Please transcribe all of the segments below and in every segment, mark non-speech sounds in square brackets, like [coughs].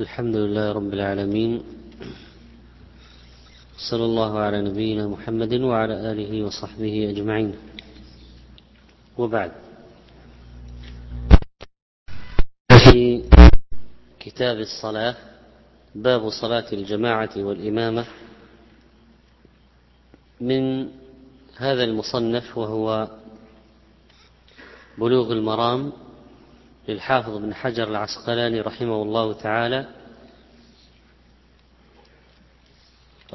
الحمد لله رب العالمين. صلى الله على نبينا محمد وعلى آله وصحبه أجمعين. وبعد. في كتاب الصلاة باب صلاة الجماعة والإمامة من هذا المصنف وهو بلوغ المرام للحافظ بن حجر العسقلاني رحمه الله تعالى.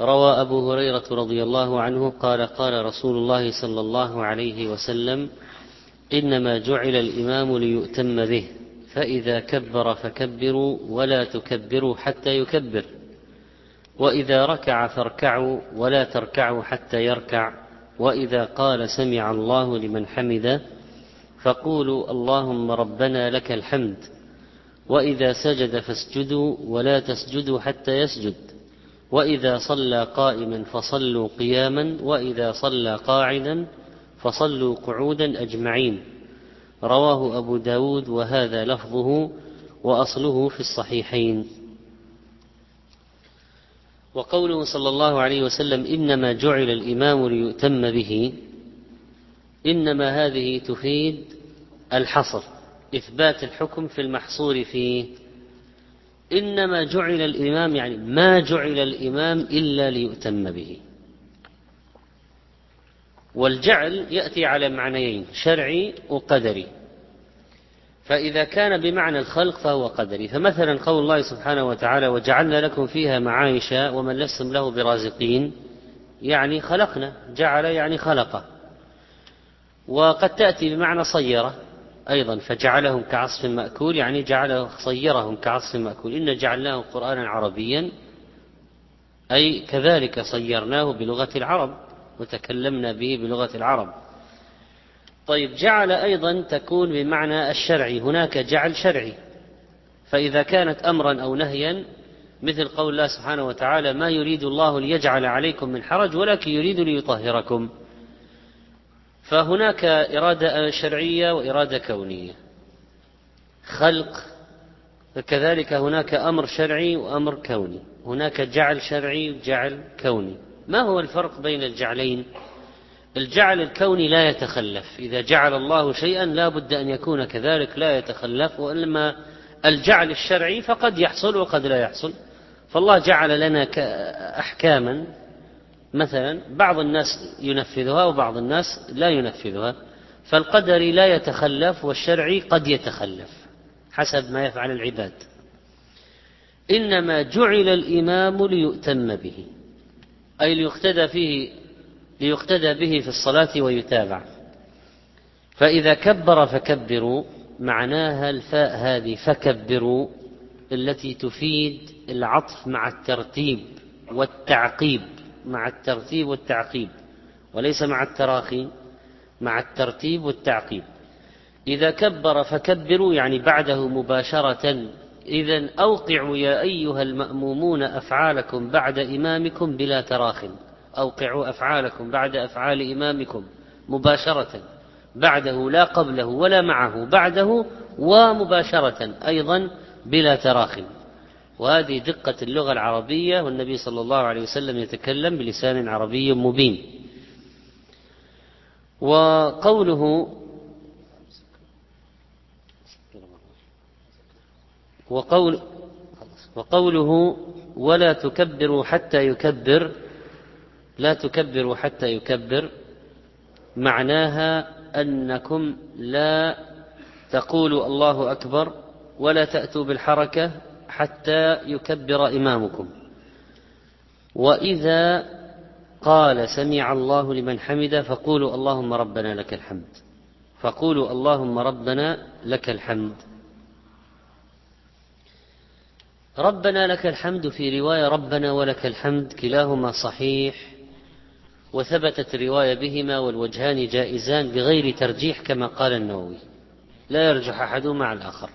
روى أبو هريرة رضي الله عنه قال قال رسول الله صلى الله عليه وسلم إنما جعل الإمام ليؤتم به فإذا كبر فكبروا ولا تكبروا حتى يكبر وإذا ركع فاركعوا ولا تركعوا حتى يركع وإذا قال سمع الله لمن حمده فقولوا اللهم ربنا لك الحمد وإذا سجد فاسجدوا ولا تسجدوا حتى يسجد وإذا صلى قائما فصلوا قياما وإذا صلى قاعدا فصلوا قعودا أجمعين. رواه أبو داود وهذا لفظه وأصله في الصحيحين. وقوله صلى الله عليه وسلم إنما جعل الإمام ليؤتم به إنما هذه تفيد الحصر إثبات الحكم في المحصور فيه. إنما جعل الإمام يعني ما جعل الإمام إلا ليؤتم به. والجعل يأتي على معنيين شرعي وقدري. فإذا كان بمعنى الخلق فهو قدري. فمثلا قول الله سبحانه وتعالى وجعلنا لكم فيها معايش ومن لستم له برازقين يعني خلقنا جعل يعني خلق وقد تأتي بمعنى صيرة أيضا فجعلهم كعصف مأكول يعني جعله صيرهم كعصف مأكول. إن جعلناه قرآنا عربيا أي كذلك صيرناه بلغة العرب وتكلمنا به بلغة العرب. طيب جعل أيضا تكون بمعنى الشرعي. هناك جعل شرعي فإذا كانت أمرا أو نهيا مثل قول الله سبحانه وتعالى ما يريد الله ليجعل عليكم من حرج ولكن يريد ليطهركم. فهناك إرادة شرعية وإرادة كونية. خلق فكذلك هناك أمر شرعي وأمر كوني. هناك جعل شرعي وجعل كوني. ما هو الفرق بين الجعلين؟ الجعل الكوني لا يتخلف. إذا جعل الله شيئا لا بد أن يكون كذلك لا يتخلف وإنما الجعل الشرعي فقد يحصل وقد لا يحصل. فالله جعل لنا أحكاما مثلا بعض الناس ينفذها وبعض الناس لا ينفذها فالقدري لا يتخلف والشرعي قد يتخلف حسب ما يفعل العباد. إنما جعل الإمام ليؤتم به أي ليقتدى فيه ليقتدى به في الصلاة ويتابع. فإذا كبر فكبروا معناها الفاء هذه فكبروا التي تفيد العطف مع الترتيب والتعقيب. مع الترتيب والتعقيب وليس مع التراخي مع الترتيب والتعقيب. إذا كبر فكبروا يعني بعده مباشرة. إذا أوقعوا يا أيها المأمومون أفعالكم بعد إمامكم بلا تراخ. أوقعوا أفعالكم بعد أفعال إمامكم مباشرة. بعده لا قبله ولا معه. بعده ومباشرة أيضا بلا تراخٍ. وهذه دقة اللغة العربية والنبي صلى الله عليه وسلم يتكلم بلسان عربي مبين. وقوله وقول وقوله ولا تكبروا حتى يكبر لا تكبروا حتى يكبر معناها أنكم لا تقولوا الله أكبر ولا تأتوا بالحركة حتى يكبر إمامكم. وإذا قال سمع الله لمن حمد فقولوا اللهم ربنا لك الحمد. فقولوا اللهم ربنا لك الحمد. ربنا لك الحمد في رواية ربنا ولك الحمد كلاهما صحيح وثبتت الرواية بهما والوجهان جائزان بغير ترجيح كما قال النووي. لا يرجح أحدهما مع الآخر.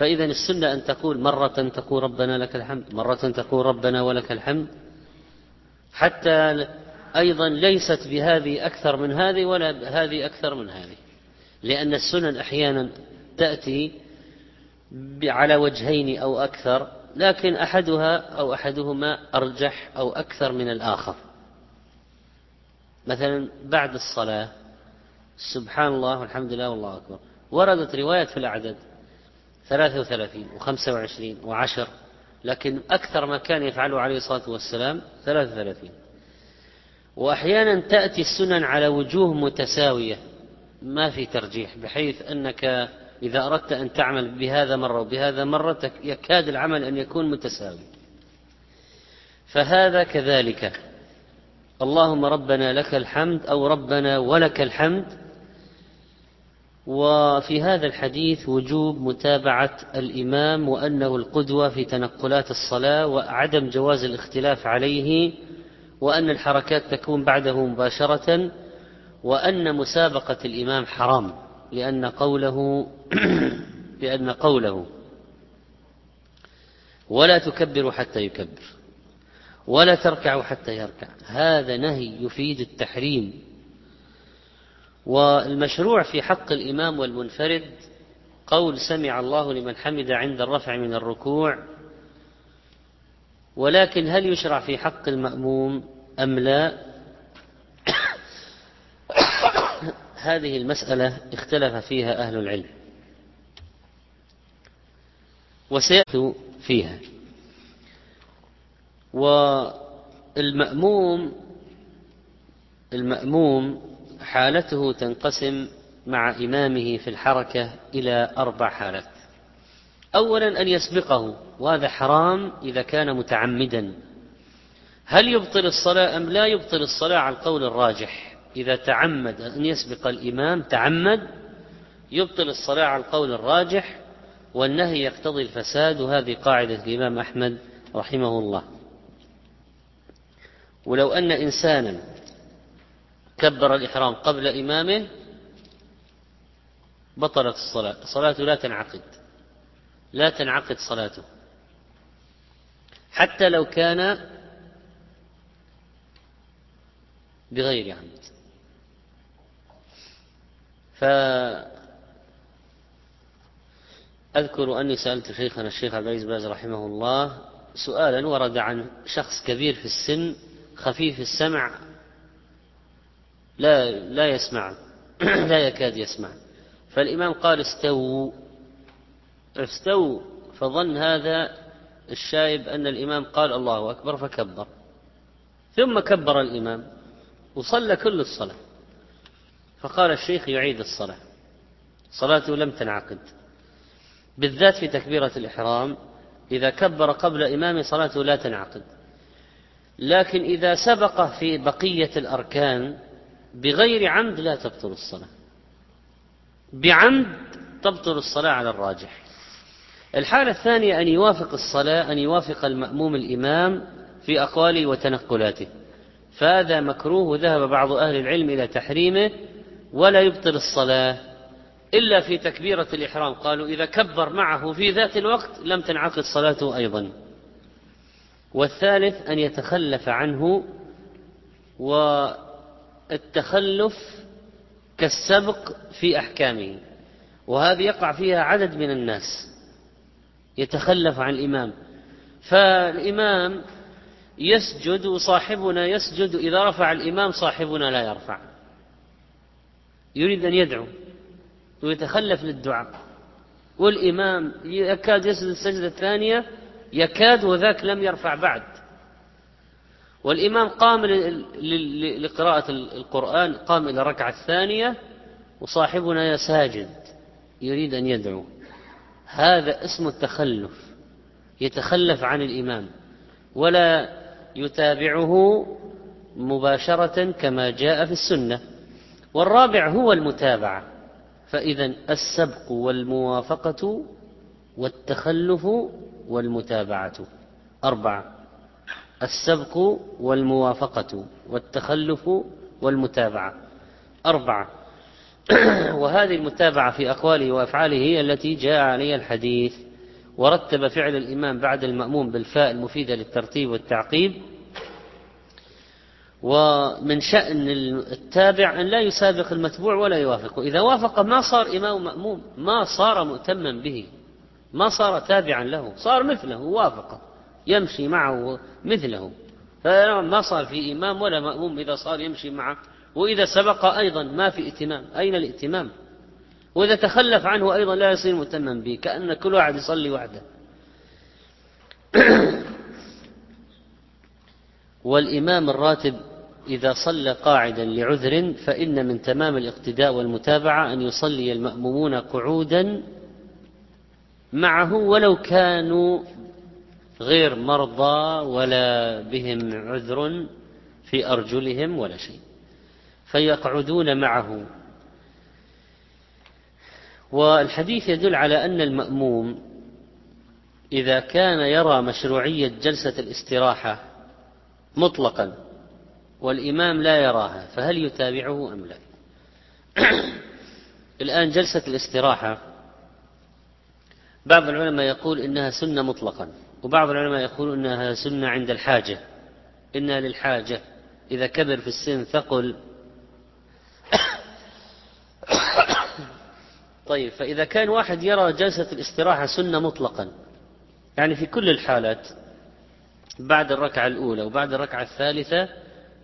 فإذا السنة أن تقول مرة تقول ربنا لك الحمد مرة تقول ربنا ولك الحمد. حتى أيضا ليست بهذه أكثر من هذه ولا هذه أكثر من هذه. لأن السنن أحيانا تأتي على وجهين أو أكثر لكن أحدها أو أحدهما أرجح أو أكثر من الآخر. مثلا بعد الصلاة سبحان الله والحمد لله والله أكبر. وردت رواية في الأعداد. ثلاثة وثلاثين وخمسة وعشرين وعشر لكن أكثر ما كان يفعله عليه الصلاة والسلام ثلاثة وثلاثين. وأحيانا تأتي السنن على وجوه متساوية ما في ترجيح بحيث أنك إذا أردت أن تعمل بهذا مرة وبهذا مرة يكاد العمل أن يكون متساوي. فهذا كذلك. اللهم ربنا لك الحمد أو ربنا ولك الحمد وفي هذا الحديث وجوب متابعة الإمام وأنه القدوة في تنقلات الصلاة وعدم جواز الاختلاف عليه وأن الحركات تكون بعده مباشرة وأن مسابقة الإمام حرام لأن قوله [clears throat] لأن قوله ولا تكبروا حتى يكبر ولا تركعوا حتى يركع هذا نهي يفيد التحريم والمشروع في حق الإمام والمنفرد قول سمع الله لمن حمد عند الرفع من الركوع ولكن هل يشرع في حق المأموم أم لا؟ [coughs] هذه المسألة اختلف فيها أهل العلم. وسيأتوا فيها. والمأموم المأموم حالته تنقسم مع إمامه في الحركة إلى أربع حالات. أولا أن يسبقه وهذا حرام إذا كان متعمدا. هل يبطل الصلاة أم لا يبطل الصلاة على القول الراجح؟ إذا تعمد أن يسبق الإمام تعمد يبطل الصلاة على القول الراجح والنهي يقتضي الفساد وهذه قاعدة الإمام أحمد رحمه الله. ولو أن إنسانا كبر الإحرام قبل إمامه بطلت الصلاة. صلاته لا تنعقد. لا تنعقد صلاته. حتى لو كان بغير عمد. فأذكر أني سألت شيخنا الشيخ عبد العزيز باز رحمه الله سؤالا ورد عن شخص كبير في السن خفيف السمع لا لا يسمع. [clears throat] لا يكاد يسمع. فالإمام قال استووا. استووا. فظن هذا الشايب أن الإمام قال الله أكبر فكبر. ثم كبر الإمام وصلى كل الصلاة. فقال الشيخ يعيد الصلاة. صلاته لم تنعقد. بالذات في تكبيرة الإحرام إذا كبر قبل إمامه صلاته لا تنعقد. لكن إذا سبق في بقية الأركان بغير عمد لا تبطل الصلاة. بعمد تبطل الصلاة على الراجح. الحالة الثانية أن يوافق الصلاة أن يوافق المأموم الإمام في أقواله وتنقلاته. فهذا مكروه وذهب بعض أهل العلم إلى تحريمه ولا يبطل الصلاة إلا في تكبيرة الإحرام. قالوا إذا كبر معه في ذات الوقت لم تنعقد صلاته أيضا. والثالث أن يتخلف عنه والتخلف كالسبق في أحكامه وهذه يقع فيها عدد من الناس يتخلف عن الإمام. فالإمام يسجد وصاحبنا يسجد إذا رفع الإمام صاحبنا لا يرفع. يريد أن يدعو ويتخلف للدعاء. والإمام يكاد يسجد السجدة الثانية يكاد وذاك لم يرفع بعد. والإمام قام لقراءة القرآن قام إلى الركعة الثانية وصاحبنا ساجد يريد أن يدعو. هذا اسم التخلف يتخلف عن الإمام ولا يتابعه مباشرة كما جاء في السنة. والرابع هو المتابعة فإذا السبق والموافقة والتخلف والمتابعة. أربعة. السبق والموافقة والتخلف والمتابعة. أربعة. [clears throat] وهذه المتابعة في أقواله وأفعاله هي التي جاء عليها الحديث ورتب فعل الإمام بعد المأموم بالفاء المفيدة للترتيب والتعقيب. ومن شأن التابع أن لا يسابق المتبوع ولا يوافقه إذا وافق ما صار إمام مأموم ما صار مؤتما به ما صار تابعا له صار مثله وافقه يمشي معه مثله. فما صار في إمام ولا مأموم إذا صار يمشي معه. وإذا سبق أيضا ما في ائتمام أين الائتمام وإذا تخلف عنه أيضا لا يصير مهتما به. كأن كل واحد يصلي وحده. [coughs] والإمام الراتب إذا صلى قاعدا لعذر فإن من تمام الاقتداء والمتابعة أن يصلي المأمومون قعودا معه ولو كانوا غير مرضى ولا بهم عذر في أرجلهم ولا شيء. فيقعدون معه. والحديث يدل على أن المأموم إذا كان يرى مشروعية جلسة الاستراحة مطلقا والإمام لا يراها فهل يتابعه أم لا؟ [coughs] الآن جلسة الاستراحة بعض العلماء يقول إنها سنة مطلقا. وبعض العلماء يقول إنها سنة عند الحاجة. إنها للحاجة. إذا كبر في السن ثقل [coughs] طيب فإذا كان واحد يرى جلسة الاستراحة سنة مطلقا يعني في كل الحالات بعد الركعة الأولى وبعد الركعة الثالثة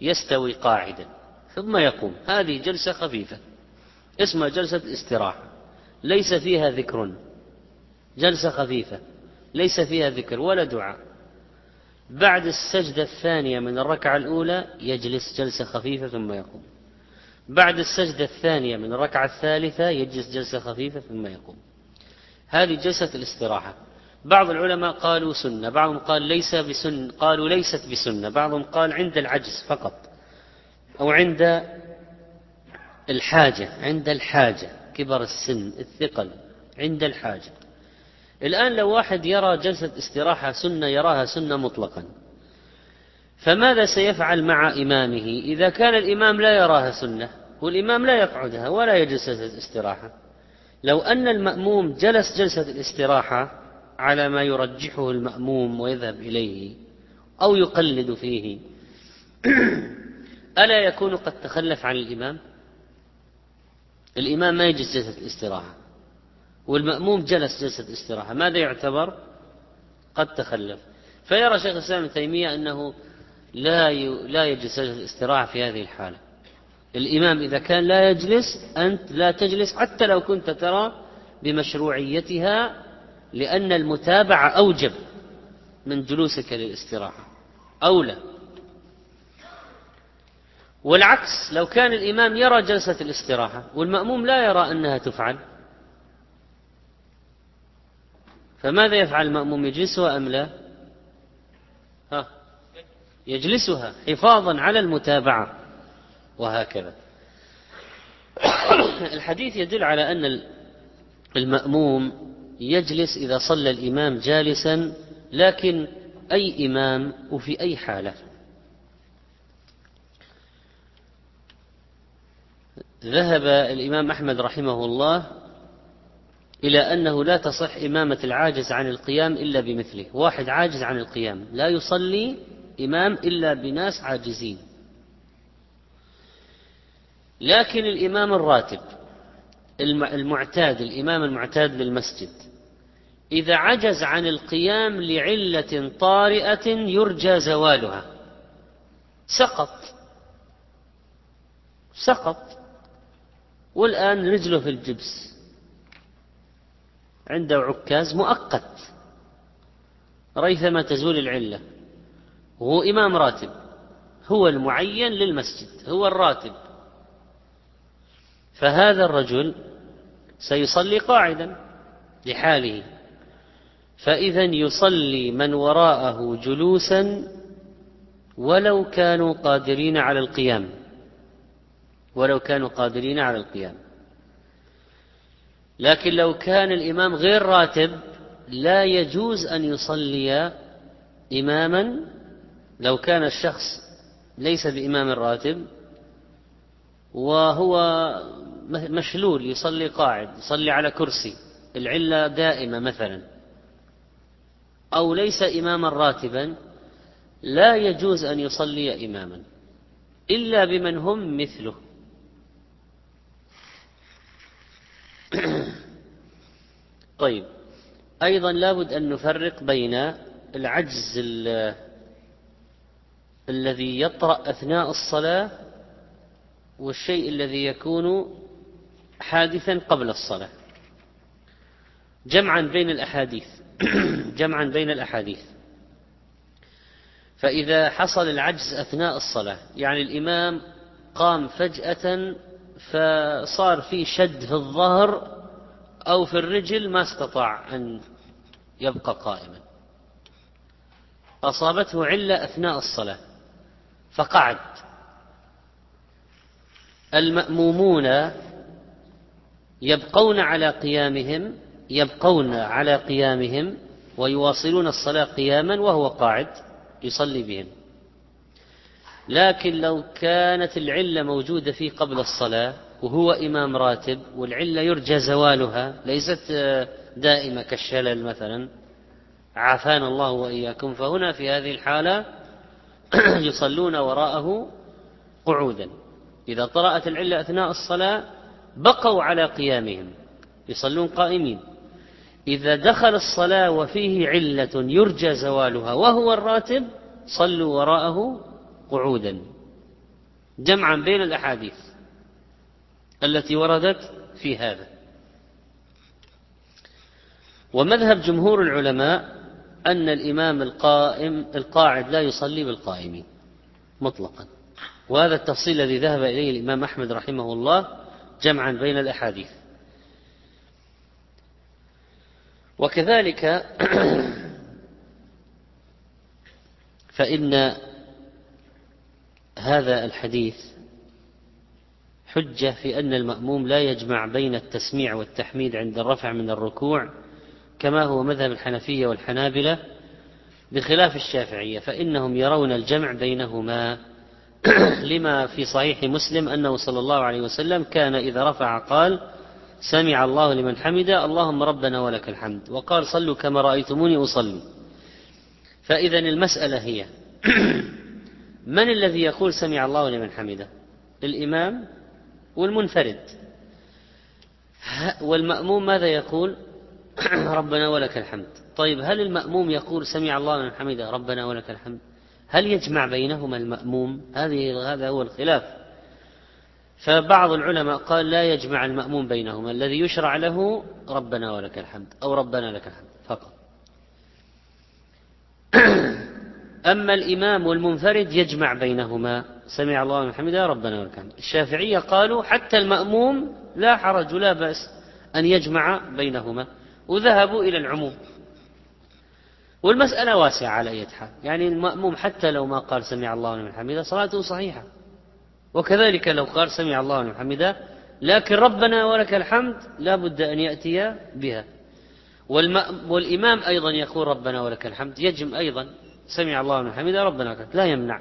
يستوي قاعدا ثم يقوم. هذه جلسة خفيفة. اسمها جلسة استراحة ليس فيها ذكر. جلسة خفيفة. ليس فيها ذكر ولا دعاء. بعد السجدة الثانية من الركعة الأولى يجلس جلسة خفيفة ثم يقوم. بعد السجدة الثانية من الركعة الثالثة يجلس جلسة خفيفة ثم يقوم. هذه جلسة الاستراحة. بعض العلماء قالوا سنة بعضهم قال ليس بسن قالوا ليست بسنة بعضهم قال عند العجز فقط أو عند الحاجة عند الحاجة كبر السن الثقل عند الحاجة. الآن لو واحد يرى جلسة استراحة سنة يراها سنة مطلقا فماذا سيفعل مع إمامه؟ إذا كان الإمام لا يراها سنة والإمام لا يقعدها ولا يجلس الاستراحة. لو أن المأموم جلس جلسة الاستراحة على ما يرجحه المأموم ويذهب إليه أو يقلد فيه [clears throat] ألا يكون قد تخلف عن الإمام؟ الإمام ما يجلس جلسة الاستراحة. والمأموم جلس جلسة الاستراحة ماذا يعتبر؟ قد تخلف. فيرى شيخ الإسلام ابن تيمية أنه لا لا يجلس جلسة الاستراحة في هذه الحالة. الإمام إذا كان لا يجلس أنت لا تجلس حتى لو كنت ترى بمشروعيتها لأن المتابعة أوجب من جلوسك للاستراحة. أولى. والعكس لو كان الإمام يرى جلسة الاستراحة والمأموم لا يرى أنها تفعل فماذا يفعل المأموم؟ يجلسها أم لا؟ ها يجلسها حفاظا على المتابعة وهكذا. [coughs] الحديث يدل على أن المأموم يجلس إذا صلى الإمام جالسا لكن أي إمام وفي أي حالة. ذهب الإمام أحمد رحمه الله إلى أنه لا تصح إمامة العاجز عن القيام إلا بمثله. واحد عاجز عن القيام. لا يصلي إمام إلا بناس عاجزين. لكن الإمام الراتب المعتاد الإمام المعتاد للمسجد إذا عجز عن القيام لعلة طارئة يرجى زوالها. سقط. سقط. والآن رجله في الجبس. عنده عكاز مؤقت. ريثما تزول العلة. وهو إمام راتب. هو المعين للمسجد. هو الراتب. فهذا الرجل سيصلي قاعدا لحاله. فإذا يصلي من وراءه جلوسا ولو كانوا قادرين على القيام. ولو كانوا قادرين على القيام. لكن لو كان الإمام غير راتب لا يجوز أن يصلي إماما لو كان الشخص ليس بإمام راتب وهو مشلول يصلي قاعد يصلي على كرسي العلة دائمة مثلا أو ليس إماما راتبا لا يجوز أن يصلي إماما إلا بمن هم مثله. [clears throat] طيب. أيضا لابد أن نفرق بين العجز الذي يطرأ أثناء الصلاة والشيء الذي يكون حادثا قبل الصلاة. جمعا بين الأحاديث. [clears throat] جمعا بين الأحاديث. فإذا حصل العجز أثناء الصلاة يعني الإمام قام فجأة فصار في شد في الظهر أو في الرجل ما استطاع أن يبقى قائما. أصابته علة أثناء الصلاة فقعد. المأمومون يبقون على قيامهم يبقون على قيامهم ويواصلون الصلاة قياما وهو قاعد يصلي بهم. لكن لو كانت العلة موجودة فيه قبل الصلاة وهو إمام راتب والعلة يرجى زوالها ليست دائمة كالشلل مثلا. عافانا الله وإياكم. فهنا في هذه الحالة [clears throat] يصلون وراءه قعودا. إذا طرأت العلة أثناء الصلاة بقوا على قيامهم. يصلون قائمين. إذا دخل الصلاة وفيه علة يرجى زوالها وهو الراتب صلوا وراءه قعودا. جمعا بين الأحاديث. التي وردت في هذا. ومذهب جمهور العلماء أن الإمام القائم القاعد لا يصلي بالقائمين مطلقا. وهذا التفصيل الذي ذهب إليه الإمام أحمد رحمه الله جمعا بين الأحاديث. وكذلك [coughs] فإن هذا الحديث حجة في أن المأموم لا يجمع بين التسميع والتحميد عند الرفع من الركوع كما هو مذهب الحنفية والحنابلة بخلاف الشافعية فإنهم يرون الجمع بينهما. [clears throat] لما في صحيح مسلم أنه صلى الله عليه وسلم كان إذا رفع قال سمع الله لمن حمده اللهم ربنا ولك الحمد. وقال صلوا كما رأيتموني أصلي. فإذا المسألة هي [clears throat] من الذي يقول سمع الله لمن حمده؟ الإمام والمنفرد. والمأموم ماذا يقول؟ [clears throat] ربنا ولك الحمد. طيب هل المأموم يقول سمع الله لمن حمده ربنا ولك الحمد؟ هل يجمع بينهما المأموم؟ هذه هذا هو الخلاف. فبعض العلماء قال لا يجمع المأموم بينهما الذي يشرع له ربنا ولك الحمد أو ربنا لك الحمد فقط. [clears throat] أما الإمام والمنفرد يجمع بينهما. سمع الله من حمده ربنا ولك الحمد الشافعية قالوا حتى المأموم لا حرج لا بأس أن يجمع بينهما وذهبوا إلى العموم. والمسألة واسعة على أي حال. يعني المأموم حتى لو ما قال سمع الله لمن حمده صلاته صحيحة. وكذلك لو قال سمع الله لمن حمده لكن ربنا ولك الحمد لا بد أن يأتي بها. والإمام أيضا يقول ربنا ولك الحمد يجم أيضا سمع الله لمن حمده ربنا لك لا يمنع.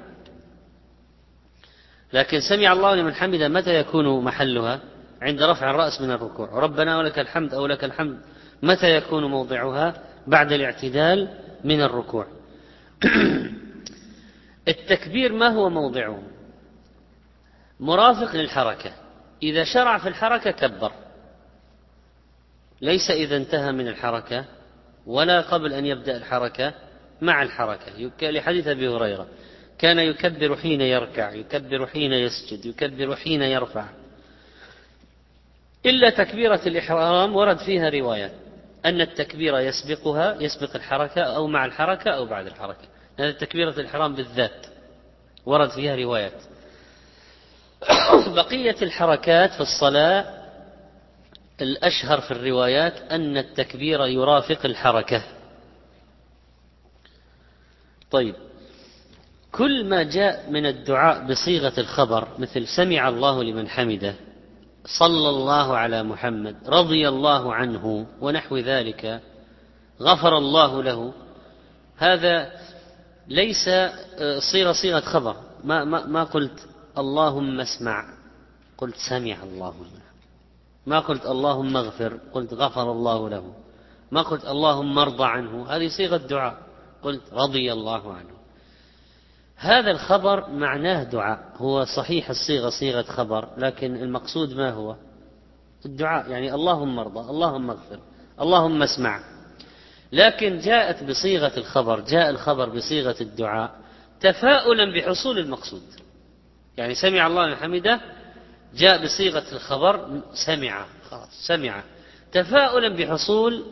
لكن سمع الله لمن حمده متى يكون محلها؟ عند رفع الرأس من الركوع. ربنا ولك الحمد أو لك الحمد. متى يكون موضعها؟ بعد الاعتدال من الركوع. [clears throat] التكبير ما هو موضعه؟ مرافق للحركة. إذا شرع في الحركة كبر. ليس إذا انتهى من الحركة ولا قبل أن يبدأ الحركة مع الحركة. لحديث أبي هريرة. كان يكبر حين يركع يكبر حين يسجد يكبر حين يرفع. إلا تكبيرة الإحرام ورد فيها روايات أن التكبير يسبقها يسبق الحركة أو مع الحركة أو بعد الحركة. هذا تكبيرة الإحرام بالذات ورد فيها روايات [coughs] بقية الحركات في الصلاة الأشهر في الروايات أن التكبير يرافق الحركة. طيب. كل ما جاء من الدعاء بصيغة الخبر مثل سمع الله لمن حمده صلى الله على محمد رضي الله عنه ونحو ذلك غفر الله له هذا ليس آه، صيغة صيغة خبر. ما, ما, ما قلت اللهم اسمع قلت سمع الله ما قلت اللهم اغفر قلت غفر الله له. ما قلت اللهم ارضى عنه هذه صيغة دعاء. قلت رضي الله عنه. هذا الخبر معناه دعاء. هو صحيح الصيغة صيغة خبر لكن المقصود ما هو؟ الدعاء. يعني اللهم ارضى اللهم اغفر اللهم اسمع. لكن جاءت بصيغة الخبر جاء الخبر بصيغة الدعاء تفاؤلا بحصول المقصود. يعني سمع الله من حمده جاء بصيغة الخبر سمع خلاص سمع. تفاؤلا بحصول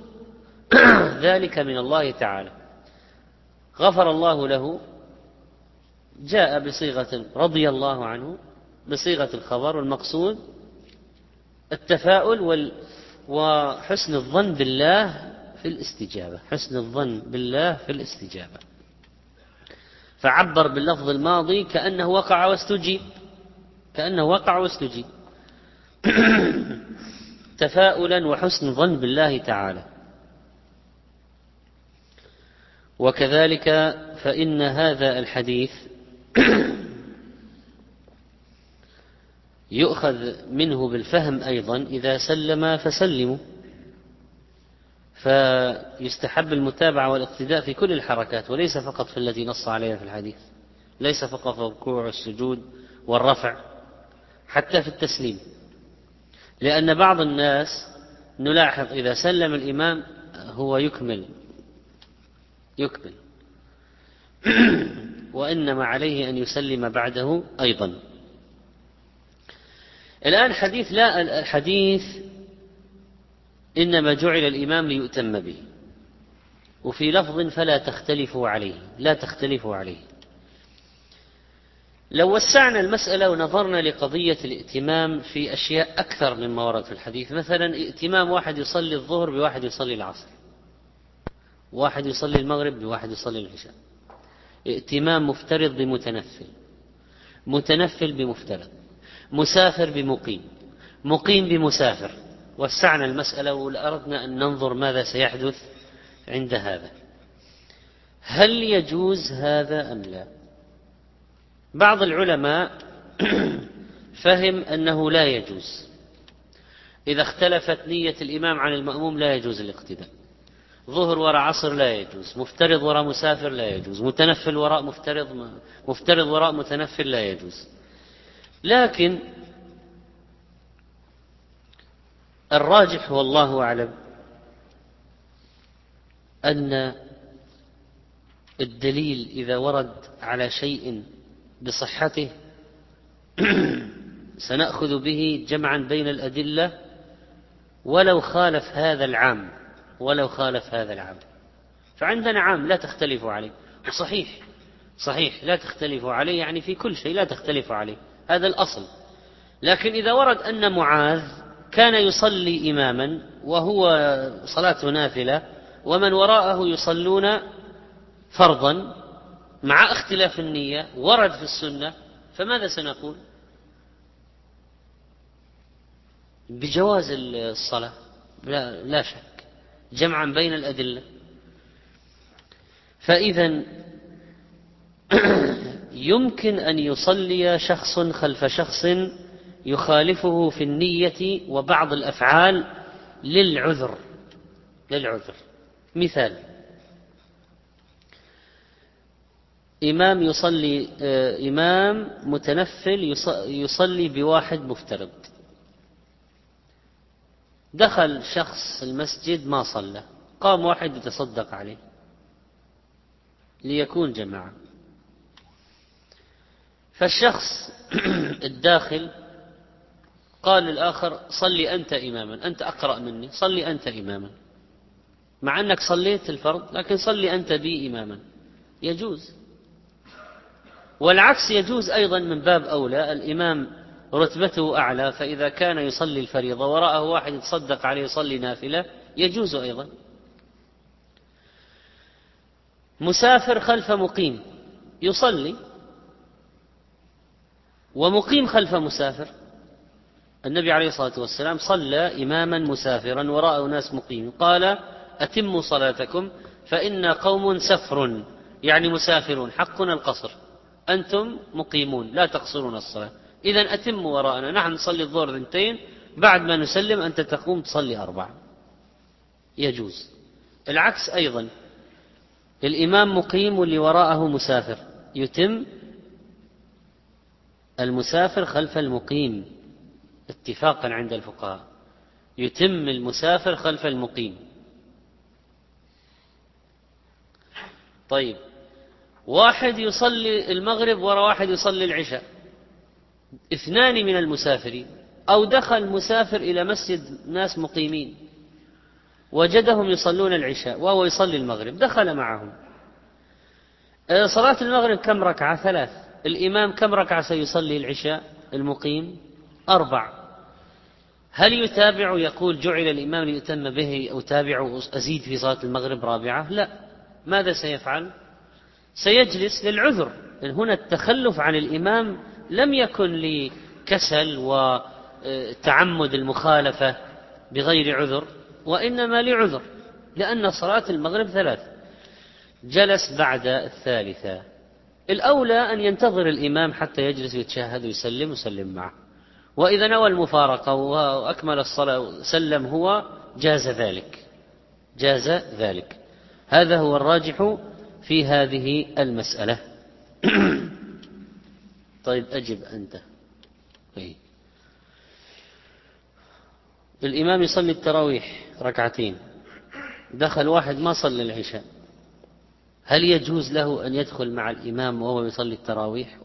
[clears throat] ذلك من الله تعالى. غفر الله له جاء بصيغة رضي الله عنه بصيغة الخبر والمقصود التفاؤل وحسن الظن بالله في الاستجابة حسن الظن بالله في الاستجابة. فعبر باللفظ الماضي كأنه وقع واستجيب كأنه وقع واستجيب. [coughs] تفاؤلا وحسن ظن بالله تعالى. وكذلك فإن هذا الحديث [coughs] يؤخذ منه بالفهم أيضا إذا سلم فسلموا. فيستحب المتابعة والاقتداء في كل الحركات وليس فقط في التي نص عليها في الحديث ليس فقط في الركوع والسجود والرفع حتى في التسليم. لأن بعض الناس نلاحظ إذا سلم الإمام هو يكمل يكمل. [coughs] وإنما عليه أن يسلم بعده أيضا. الآن حديث لا الحديث إنما جعل الإمام ليؤتم به وفي لفظ فلا تختلفوا عليه لا تختلفوا عليه. لو وسعنا المسألة ونظرنا لقضية الائتمام في أشياء أكثر مما ورد في الحديث مثلا ائتمام واحد يصلي الظهر بواحد يصلي العصر واحد يصلي المغرب بواحد يصلي العشاء. ائتمام مفترض بمتنفل متنفل بمفترض مسافر بمقيم مقيم بمسافر. وسعنا المسألة وأردنا أن ننظر ماذا سيحدث عند هذا. هل يجوز هذا أم لا؟ بعض العلماء [clears throat] فهم أنه لا يجوز. إذا اختلفت نية الإمام عن المأموم لا يجوز الاقتداء. ظهر وراء عصر لا يجوز مفترض وراء مسافر لا يجوز متنفل وراء مفترض مفترض وراء متنفل لا يجوز. لكن الراجح والله أعلم أن الدليل إذا ورد على شيء بصحته [clears throat] سنأخذ به جمعا بين الأدلة ولو خالف هذا العام. ولو خالف هذا العام فعندنا عام لا تختلف عليه. وصحيح صحيح لا تختلف عليه يعني في كل شيء لا تختلف عليه. هذا الأصل. لكن إذا ورد أن معاذ كان يصلي إماما وهو صلاة نافلة ومن وراءه يصلون فرضا مع اختلاف النية ورد في السنة فماذا سنقول؟ بجواز الصلاة. لا, لا شك. جمعا بين الأدلة. فإذا [clears throat] يمكن أن يصلي شخص خلف شخص يخالفه في النية وبعض الأفعال للعذر. للعذر. مثال. إمام يصلي آه، إمام متنفل يصلي بواحد مفترض. دخل شخص المسجد ما صلى قام واحد يتصدق عليه. ليكون جماعة. فالشخص [clears throat] الداخل قال للآخر صلي أنت إماما أنت أقرأ مني صلي أنت إماما. مع أنك صليت الفرض لكن صلي أنت بي إماما. يجوز. والعكس يجوز أيضا من باب أولى. الإمام رتبته أعلى فإذا كان يصلي الفريضة وراءه واحد يتصدق عليه يصلي نافلة يجوز أيضا. مسافر خلف مقيم يصلي ومقيم خلف مسافر. النبي عليه الصلاة والسلام صلى إماما مسافرا وراءه ناس مقيم قال أتموا صلاتكم فإنا قوم سفر يعني مسافرون حقنا القصر أنتم مقيمون لا تقصرون الصلاة. إذا أتموا وراءنا. نحن نصلي الظهر ثنتين بعد ما نسلم أنت تقوم تصلي أربعة. يجوز. العكس أيضا. الإمام مقيم واللي وراءه مسافر. يتم المسافر خلف المقيم اتفاقا عند الفقهاء. يتم المسافر خلف المقيم. طيب. واحد يصلي المغرب وراء واحد يصلي العشاء. اثنان من المسافرين أو دخل مسافر إلى مسجد ناس مقيمين وجدهم يصلون العشاء وهو يصلي المغرب دخل معهم. آه، صلاة المغرب كم ركعة؟ ثلاث. الإمام كم ركعة سيصلي العشاء؟ المقيم أربع. هل يتابع؟ يقول جعل الإمام ليتم به أو تابع أزيد في صلاة المغرب رابعة؟ لا. ماذا سيفعل؟ سيجلس للعذر. هنا التخلف عن الإمام لم يكن لكسل وتعمد المخالفة بغير عذر وإنما لعذر لأن صلاة المغرب ثلاث. جلس بعد الثالثة. الأولى أن ينتظر الإمام حتى يجلس ويتشهد ويسلم ويسلم معه. وإذا نوى المفارقة وأكمل الصلاة وسلم هو جاز ذلك. جاز ذلك. هذا هو الراجح في هذه المسألة. [clears throat] طيب أجب أنت. طيب. الإمام يصلي التراويح ركعتين. دخل واحد ما صلى العشاء. هل يجوز له أن يدخل مع الإمام وهو يصلي التراويح؟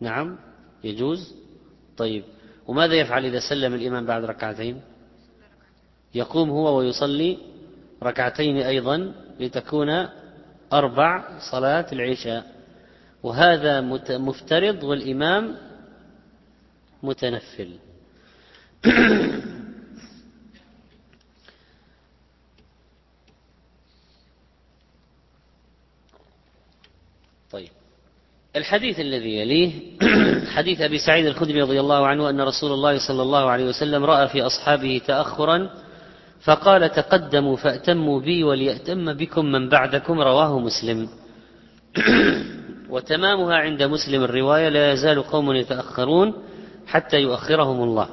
نعم يجوز. طيب. وماذا يفعل إذا سلم الإمام بعد ركعتين؟ يقوم هو ويصلي ركعتين أيضا لتكون أربع صلاة العشاء. وهذا مفترض والإمام متنفل. [coughs] طيب. الحديث الذي يليه [coughs] حديث أبي سعيد الخدري رضي الله عنه أن رسول الله صلى الله عليه وسلم رأى في أصحابه تاخرا فقال تقدموا فأتموا بي وليأتم بكم من بعدكم رواه مسلم. [coughs] وتمامها عند مسلم الرواية لا يزال قوم يتأخرون حتى يؤخرهم الله.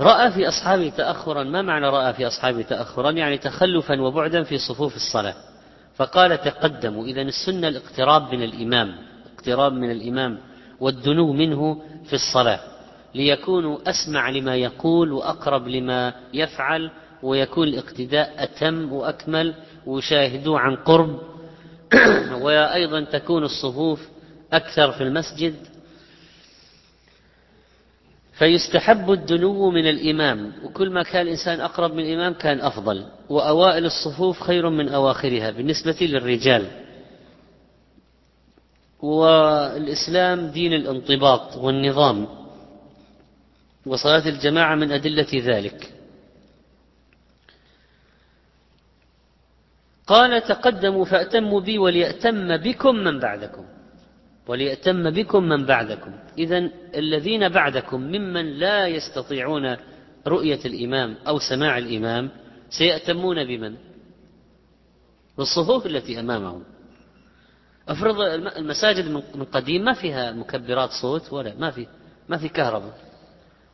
رأى في أصحابه تأخرا ما معنى رأى في أصحابه تأخرا؟ يعني تخلفا وبعدا في صفوف الصلاة. فقال تقدموا إذا السنة الاقتراب من الإمام اقتراب من الإمام والدنو منه في الصلاة ليكونوا أسمع لما يقول وأقرب لما يفعل ويكون الاقتداء أتم وأكمل ويشاهدوه عن قرب [clears throat] وأيضا تكون الصفوف أكثر في المسجد. فيستحب الدنو من الإمام وكل ما كان الإنسان أقرب من الإمام كان أفضل وأوائل الصفوف خير من أواخرها بالنسبة للرجال. والإسلام دين الانضباط والنظام وصلاة الجماعة من أدلة ذلك. قال تقدموا فأتموا بي وليأتم بكم من بعدكم. وليأتم بكم من بعدكم. إذا الذين بعدكم ممن لا يستطيعون رؤية الإمام أو سماع الإمام سيأتمون بمن؟ بالصفوف التي أمامهم. أفرض المساجد من قديم ما فيها مكبرات صوت ولا ما في ما في كهرباء.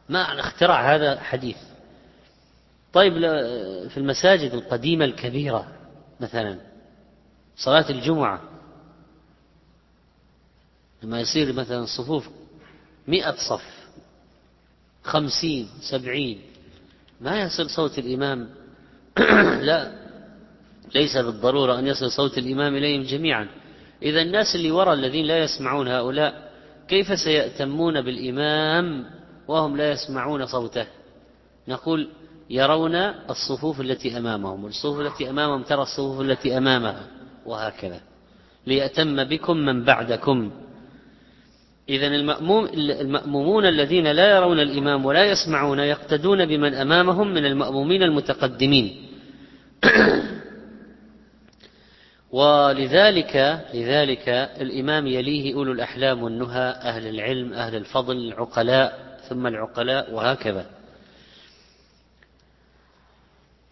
ما اختراع هذا حديث. طيب في المساجد القديمة الكبيرة مثلا صلاة الجمعة لما يصير مثلا صفوف مئة صف خمسين سبعين ما يصل صوت الإمام. [clears throat] لا ليس بالضرورة أن يصل صوت الإمام إليهم جميعا. إذا الناس اللي وراء الذين لا يسمعون هؤلاء كيف سيأتمون بالإمام وهم لا يسمعون صوته؟ نقول يرون الصفوف التي أمامهم والصفوف التي أمامهم ترى الصفوف التي أمامها وهكذا. ليأتم بكم من بعدكم. إذا المأموم المأمومون الذين لا يرون الإمام ولا يسمعون يقتدون بمن أمامهم من المأمومين المتقدمين. [clears throat] ولذلك لذلك الإمام يليه أولو الأحلام والنهى أهل العلم أهل الفضل العقلاء ثم العقلاء وهكذا.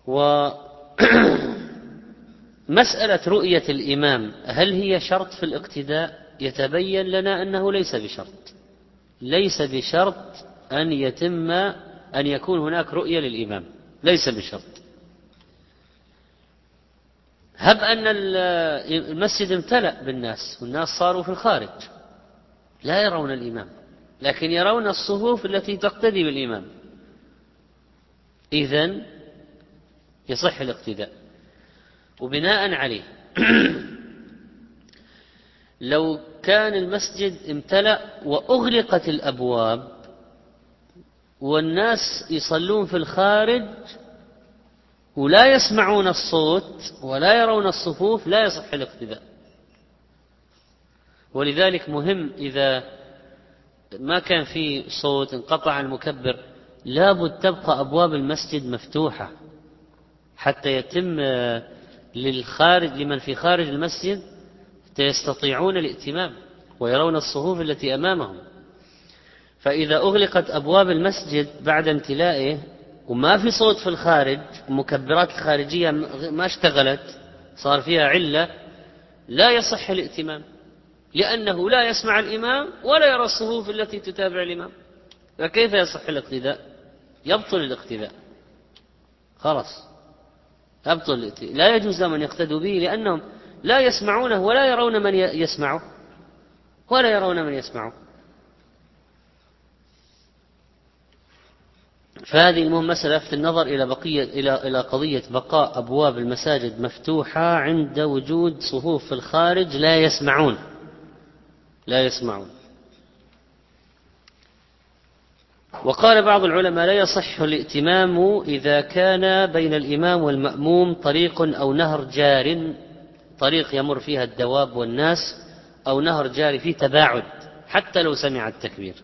ومسألة [clears throat] رؤية الإمام هل هي شرط في الاقتداء؟ يتبين لنا أنه ليس بشرط. ليس بشرط أن يتم أن يكون هناك رؤية للإمام. ليس بشرط. هب أن المسجد امتلأ بالناس والناس صاروا في الخارج. لا يرون الإمام لكن يرون الصفوف التي تقتدي بالإمام. إذن يصح الاقتداء. وبناء عليه. [clears throat] لو كان المسجد امتلأ وأغلقت الأبواب والناس يصلون في الخارج ولا يسمعون الصوت ولا يرون الصفوف لا يصح الاقتداء. ولذلك مهم إذا ما كان في صوت انقطع المكبر لابد تبقى أبواب المسجد مفتوحة. حتى يتم للخارج لمن في خارج المسجد يستطيعون الائتمام ويرون الصفوف التي أمامهم. فإذا أغلقت أبواب المسجد بعد امتلائه وما في صوت في الخارج المكبرات الخارجية ما اشتغلت صار فيها علة لا يصح الائتمام لأنه لا يسمع الإمام ولا يرى الصفوف التي تتابع الإمام. فكيف يصح الاقتداء؟ يبطل الاقتداء. خلاص. يبطل لا يجوز لهم أن يقتدوا به لأنهم لا يسمعونه ولا يرون من يسمعه. ولا يرون من يسمعه. فهذه المهم مسألة لفت النظر إلى بقية إلى إلى قضية بقاء أبواب المساجد مفتوحة عند وجود صفوف في الخارج لا يسمعون. لا يسمعون. وقال بعض العلماء لا يصح الائتمام إذا كان بين الإمام والمأموم طريق أو نهر جار. طريق يمر فيها الدواب والناس أو نهر جاري فيه تباعد حتى لو سمع التكبير.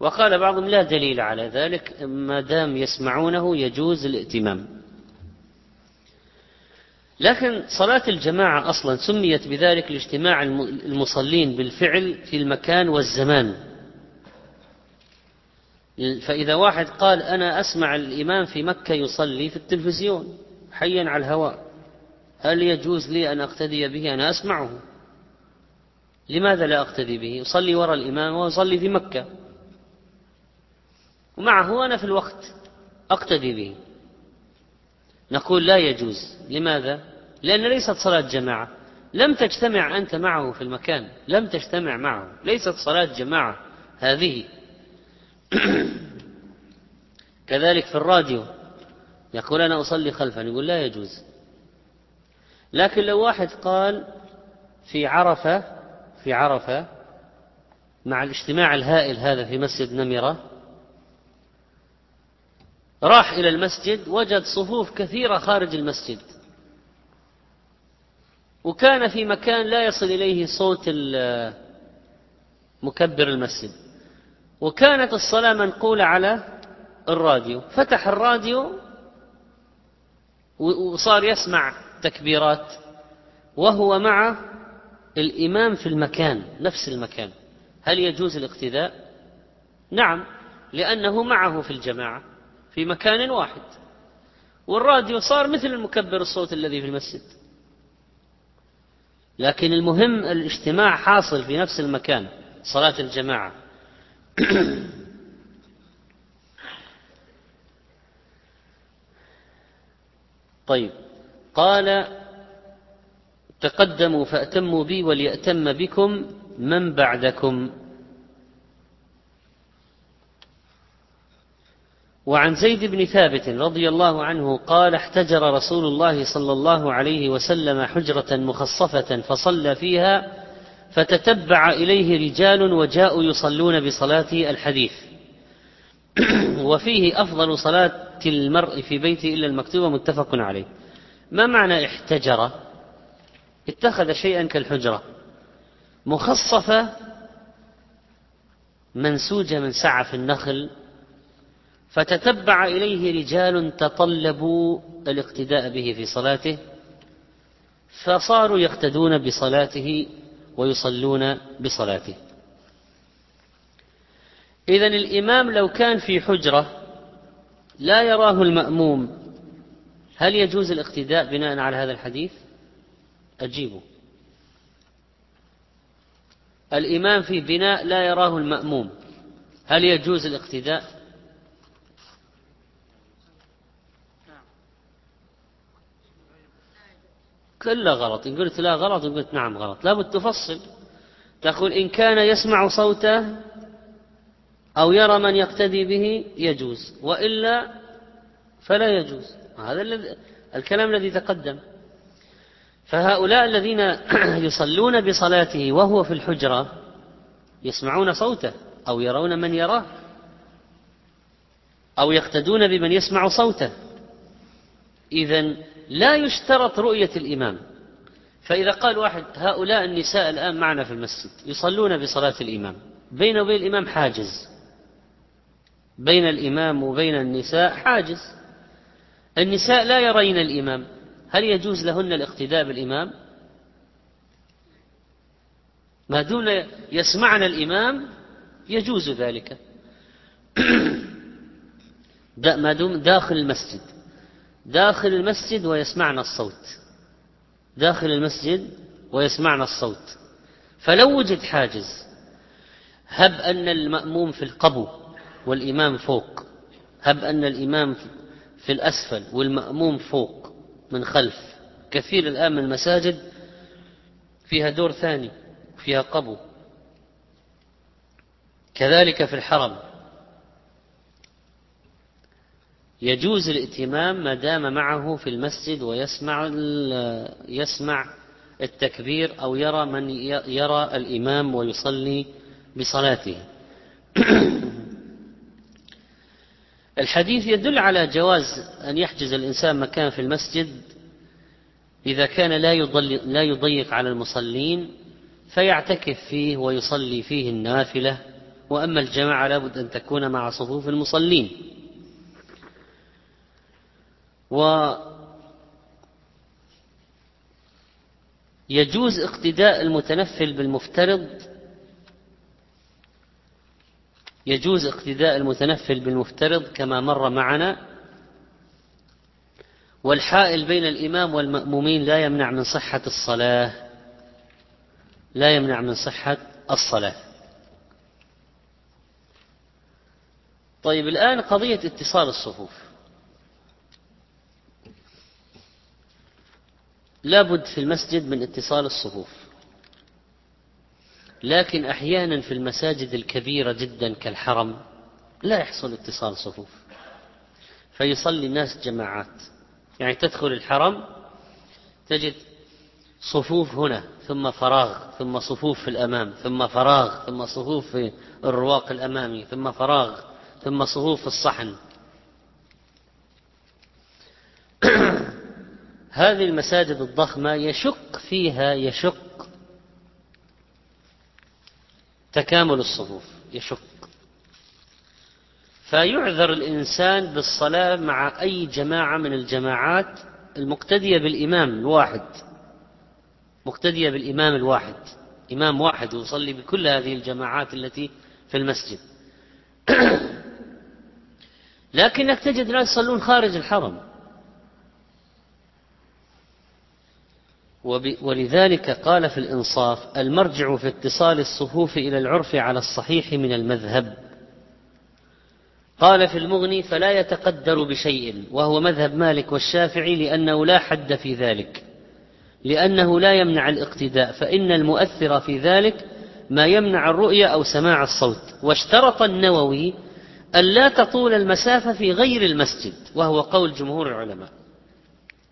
وقال بعضهم لا دليل على ذلك ما دام يسمعونه يجوز الائتمام. لكن صلاة الجماعة أصلا سميت بذلك لاجتماع المصلين بالفعل في المكان والزمان. فإذا واحد قال أنا أسمع الإمام في مكة يصلي في التلفزيون حيا على الهواء. هل يجوز لي أن أقتدي به؟ أنا أسمعه. لماذا لا أقتدي به؟ يصلي وراء الإمام ويصلي في مكة. ومعه أنا في الوقت أقتدي به. نقول لا يجوز. لماذا؟ لأن ليست صلاة جماعة. لم تجتمع أنت معه في المكان. لم تجتمع معه. ليست صلاة جماعة هذه. [coughs] كذلك في الراديو يقول أنا أصلي خلفا يقول لا يجوز. لكن لو واحد قال في عرفة في عرفة مع الاجتماع الهائل هذا في مسجد نمرة راح إلى المسجد وجد صفوف كثيرة خارج المسجد. وكان في مكان لا يصل إليه صوت مكبر المسجد. وكانت الصلاة منقولة على الراديو. فتح الراديو وصار يسمع تكبيرات وهو مع الإمام في المكان نفس المكان. هل يجوز الاقتداء؟ نعم لأنه معه في الجماعة في مكان واحد. والراديو صار مثل المكبر الصوت الذي في المسجد. لكن المهم الاجتماع حاصل في نفس المكان صلاة الجماعة. [coughs] طيب. قال تقدموا فأتموا بي وليأتم بكم من بعدكم. وعن زيد بن ثابت رضي الله عنه قال احتجر رسول الله صلى الله عليه وسلم حجرة مخصفة فصلى فيها فتتبع إليه رجال وجاءوا يصلون بصلاته الحديث. [clears throat] وفيه أفضل صلاة المرء في بيته إلا المكتوبة متفق عليه. ما معنى احتجر؟ اتخذ شيئا كالحجرة. مخصفة منسوجة من سعف النخل. فتتبع إليه رجال تطلبوا الاقتداء به في صلاته. فصاروا يقتدون بصلاته ويصلون بصلاته. إذا الإمام لو كان في حجرة لا يراه المأموم هل يجوز الاقتداء بناء على هذا الحديث؟ أجيبه الإمام في بناء لا يراه المأموم هل يجوز الاقتداء؟ كله غلط إن قلت لا غلط إن قلت نعم غلط. لابد تفصل. تقول إن كان يسمع صوته أو يرى من يقتدي به يجوز وإلا فلا يجوز. هذا الكلام الذي تقدم. فهؤلاء الذين [clears throat] يصلون بصلاته وهو في الحجرة يسمعون صوته أو يرون من يراه أو يقتدون بمن يسمع صوته. إذا لا يشترط رؤية الإمام. فإذا قال واحد هؤلاء النساء الآن معنا في المسجد يصلون بصلاة الإمام. بين وبين الإمام حاجز. بين الإمام وبين النساء حاجز. النساء لا يرين الإمام. هل يجوز لهن الاقتداء بالإمام؟ ما دون يسمعن الإمام يجوز ذلك. [clears throat] ما دون داخل المسجد. داخل المسجد ويسمعن الصوت. داخل المسجد ويسمعن الصوت. فلو وجد حاجز هب أن المأموم في القبو والإمام فوق. هب أن الإمام في الأسفل والمأموم فوق من خلف. كثير الآن من المساجد فيها دور ثاني فيها قبو. كذلك في الحرم. يجوز الائتمام ما دام معه في المسجد ويسمع يسمع التكبير أو يرى من يرى الإمام ويصلي بصلاته. [clears throat] الحديث يدل على جواز أن يحجز الإنسان مكان في المسجد إذا كان لا لا يضيق على المصلين فيعتكف فيه ويصلي فيه النافلة وأما الجماعة لابد أن تكون مع صفوف المصلين. و يجوز اقتداء المتنفل بالمفترض. يجوز اقتداء المتنفل بالمفترض كما مر معنا. والحائل بين الإمام والمأمومين لا يمنع من صحة الصلاة. لا يمنع من صحة الصلاة. طيب الآن قضية اتصال الصفوف. لابد في المسجد من اتصال الصفوف. لكن أحيانا في المساجد الكبيرة جدا كالحرم لا يحصل اتصال صفوف. فيصلي الناس جماعات. يعني تدخل الحرم تجد صفوف هنا ثم فراغ ثم صفوف في الأمام ثم فراغ ثم صفوف في الرواق الأمامي ثم فراغ ثم صفوف في الصحن. هذه المساجد الضخمة يشق فيها يشق تكامل الصفوف يشق فيعذر الإنسان بالصلاة مع أي جماعة من الجماعات المقتدية بالإمام الواحد. مقتدية بالإمام الواحد. إمام واحد يصلي بكل هذه الجماعات التي في المسجد. [clears throat] لكنك تجد ناس يصلون خارج الحرم. ولذلك قال في الإنصاف المرجع في اتصال الصفوف إلى العرف على الصحيح من المذهب. قال في المغني فلا يتقدر بشيء وهو مذهب مالك والشافعي لأنه لا حد في ذلك لأنه لا يمنع الاقتداء فإن المؤثر في ذلك ما يمنع الرؤية أو سماع الصوت. واشترط النووي ألا تطول المسافة في غير المسجد وهو قول جمهور العلماء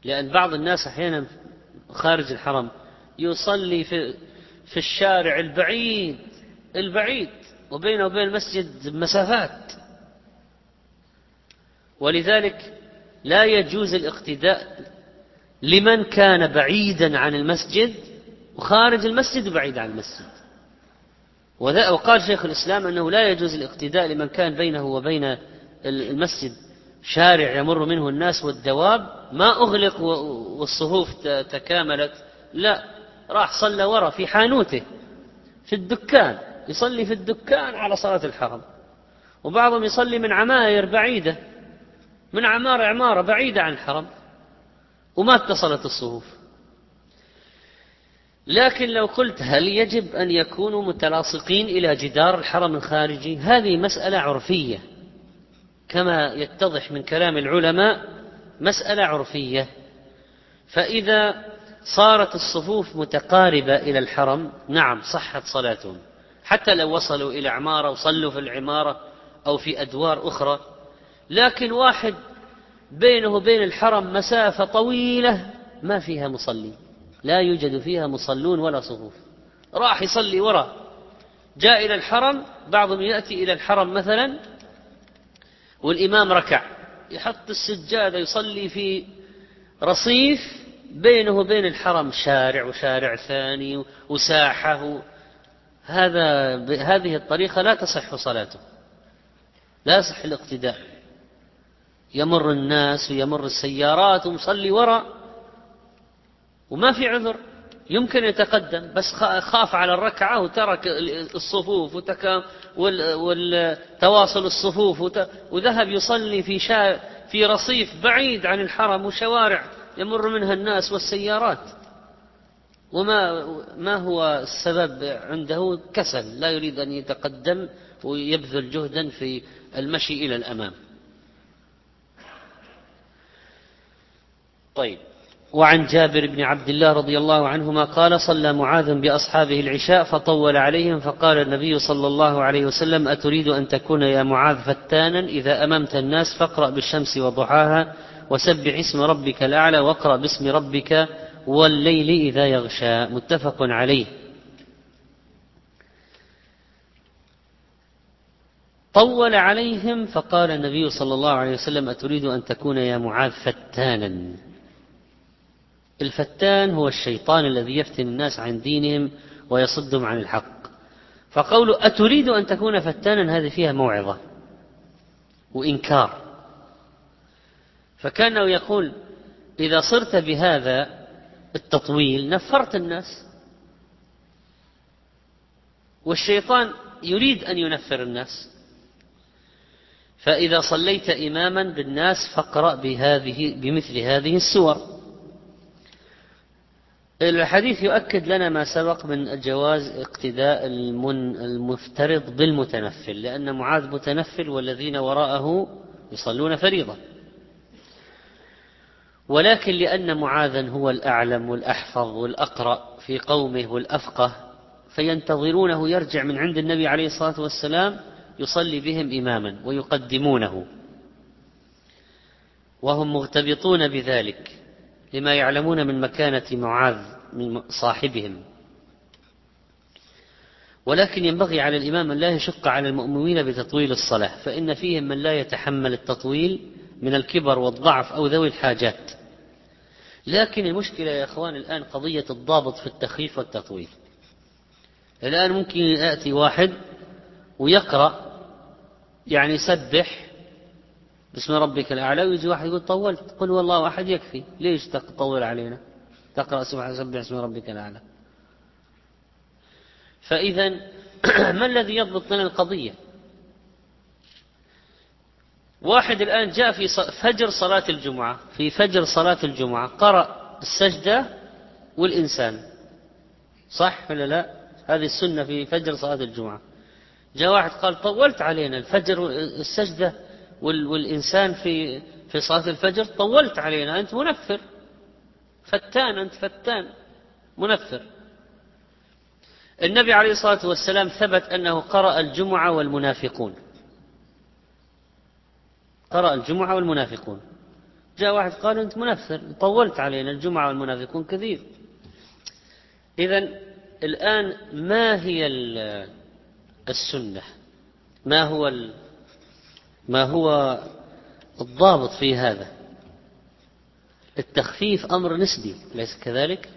لأن بعض الناس أحيانا خارج الحرم يصلي في في الشارع البعيد البعيد وبينه وبين المسجد مسافات. ولذلك لا يجوز الاقتداء لمن كان بعيدا عن المسجد وخارج المسجد وبعيد عن المسجد. وقال شيخ الإسلام أنه لا يجوز الاقتداء لمن كان بينه وبين المسجد. شارع يمر منه الناس والدواب ما أغلق والصفوف تكاملت. لا راح صلى ورا في حانوته في الدكان يصلي في الدكان على صلاة الحرم. وبعضهم يصلي من عماير بعيدة من عمارة عمارة بعيدة عن الحرم. وما اتصلت الصفوف لكن لو قلت هل يجب أن يكونوا متلاصقين إلى جدار الحرم الخارجي؟ هذه مسألة عرفية. كما يتضح من كلام العلماء مسألة عرفية. فإذا صارت الصفوف متقاربة إلى الحرم نعم صحت صلاتهم. حتى لو وصلوا إلى عمارة وصلوا في العمارة أو في أدوار أخرى. لكن واحد بينه وبين الحرم مسافة طويلة ما فيها مصلي. لا يوجد فيها مصلون ولا صفوف. راح يصلي وراء جاء إلى الحرم بعضهم يأتي إلى الحرم مثلا والإمام ركع. يحط السجادة يصلي في رصيف بينه وبين الحرم شارع وشارع ثاني وساحة هذا بهذه الطريقة لا تصح صلاته. لا يصح الاقتداء. يمر الناس ويمر السيارات ومصلي وراء وما في عذر. يمكن يتقدم بس خاف على الركعة وترك الصفوف وتك والتواصل الصفوف وذهب يصلي في شا في رصيف بعيد عن الحرم وشوارع يمر منها الناس والسيارات. وما ما هو السبب عنده؟ كسل لا يريد أن يتقدم ويبذل جهدا في المشي إلى الأمام. طيب. وعن جابر بن عبد الله رضي الله عنهما قال صلى معاذ بأصحابه العشاء فطول عليهم فقال النبي صلى الله عليه وسلم أتريد أن تكون يا معاذ فتانا إذا أممت الناس فاقرأ بالشمس وضحاها وسبح اسم ربك الأعلى واقرأ باسم ربك والليل إذا يغشى. متفق عليه. طول عليهم فقال النبي صلى الله عليه وسلم أتريد أن تكون يا معاذ فتانا. الفتان هو الشيطان الذي يفتن الناس عن دينهم ويصدهم عن الحق. فقوله أتريد أن تكون فتانا هذه فيها موعظة وإنكار. فكانه يقول إذا صرت بهذا التطويل نفرت الناس. والشيطان يريد أن ينفر الناس. فإذا صليت إماما بالناس فاقرأ بهذه بمثل هذه السور. الحديث يؤكد لنا ما سبق من جواز اقتداء المن المفترض بالمتنفل لأن معاذ متنفل والذين وراءه يصلون فريضة. ولكن لأن معاذا هو الأعلم والأحفظ والأقرأ في قومه والأفقه فينتظرونه يرجع من عند النبي عليه الصلاة والسلام يصلي بهم إماما ويقدمونه. وهم مغتبطون بذلك. لما يعلمون من مكانة معاذ من صاحبهم. ولكن ينبغي على الإمام أن لا يشق على المؤمنين بتطويل الصلاة فإن فيهم من لا يتحمل التطويل من الكبر والضعف أو ذوي الحاجات. لكن المشكلة يا أخوان الآن قضية الضابط في التخفيف والتطويل. الآن ممكن يأتي واحد ويقرأ يعني سبح باسم ربك الأعلى ويجي واحد يقول طولت. قل والله أحد يكفي. ليش تطول علينا؟ تقرأ سبح اسم ربك الأعلى. فإذا [clears throat] ما الذي يضبط لنا القضية؟ واحد الآن جاء في فجر صلاة الجمعة. في فجر صلاة الجمعة قرأ السجدة والإنسان. صح ولا لا؟ هذه السنة في فجر صلاة الجمعة. جاء واحد قال طولت علينا الفجر السجدة. والإنسان في في صلاة الفجر طولت علينا أنت منفر. فتان أنت فتان. منفر. النبي عليه الصلاة والسلام ثبت أنه قرأ الجمعة والمنافقون. قرأ الجمعة والمنافقون. جاء واحد قال أنت منفر طولت علينا الجمعة والمنافقون كثير. إذا الآن ما هي السنة؟ ما هو ما هو الضابط في هذا؟ التخفيف أمر نسبي ليس كذلك؟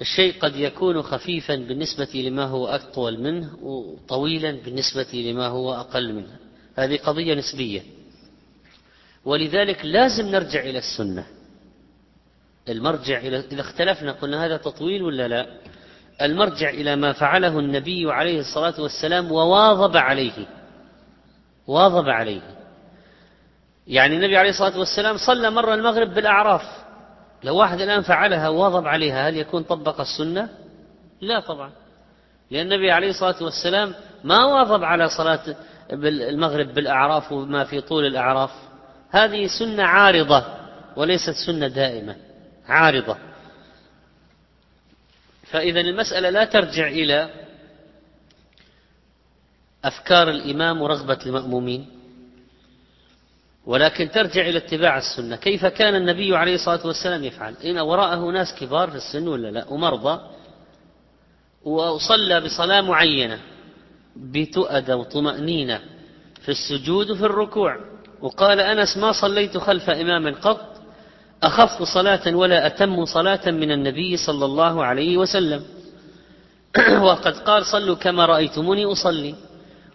الشيء قد يكون خفيفا بالنسبة لما هو أطول منه وطويلا بالنسبة لما هو أقل منه. هذه قضية نسبية. ولذلك لازم نرجع إلى السنة. المرجع إلى إذا اختلفنا قلنا هذا تطويل ولا لا؟ المرجع إلى ما فعله النبي عليه الصلاة والسلام وواظب عليه. واظب عليه. يعني النبي عليه الصلاة والسلام صلى مرة المغرب بالأعراف. لو واحد الآن فعلها وواظب عليها هل يكون طبق السنة؟ لا طبعا. لأن النبي عليه الصلاة والسلام ما واظب على صلاة المغرب بالأعراف وما في طول الأعراف. هذه سنة عارضة وليست سنة دائمة عارضة. فإذا المسألة لا ترجع إلى أفكار الإمام ورغبة المأمومين. ولكن ترجع إلى اتباع السنة. كيف كان النبي عليه الصلاة والسلام يفعل؟ إن وراءه ناس كبار في السن ولا لا؟ ومرضى. وصلى بصلاة معينة. بتؤدة وطمأنينة. في السجود وفي الركوع. وقال أنس ما صليت خلف إمام قط. أخف صلاة ولا أتم صلاة من النبي صلى الله عليه وسلم. [clears throat] وقد قال صلوا كما رأيتموني أصلي.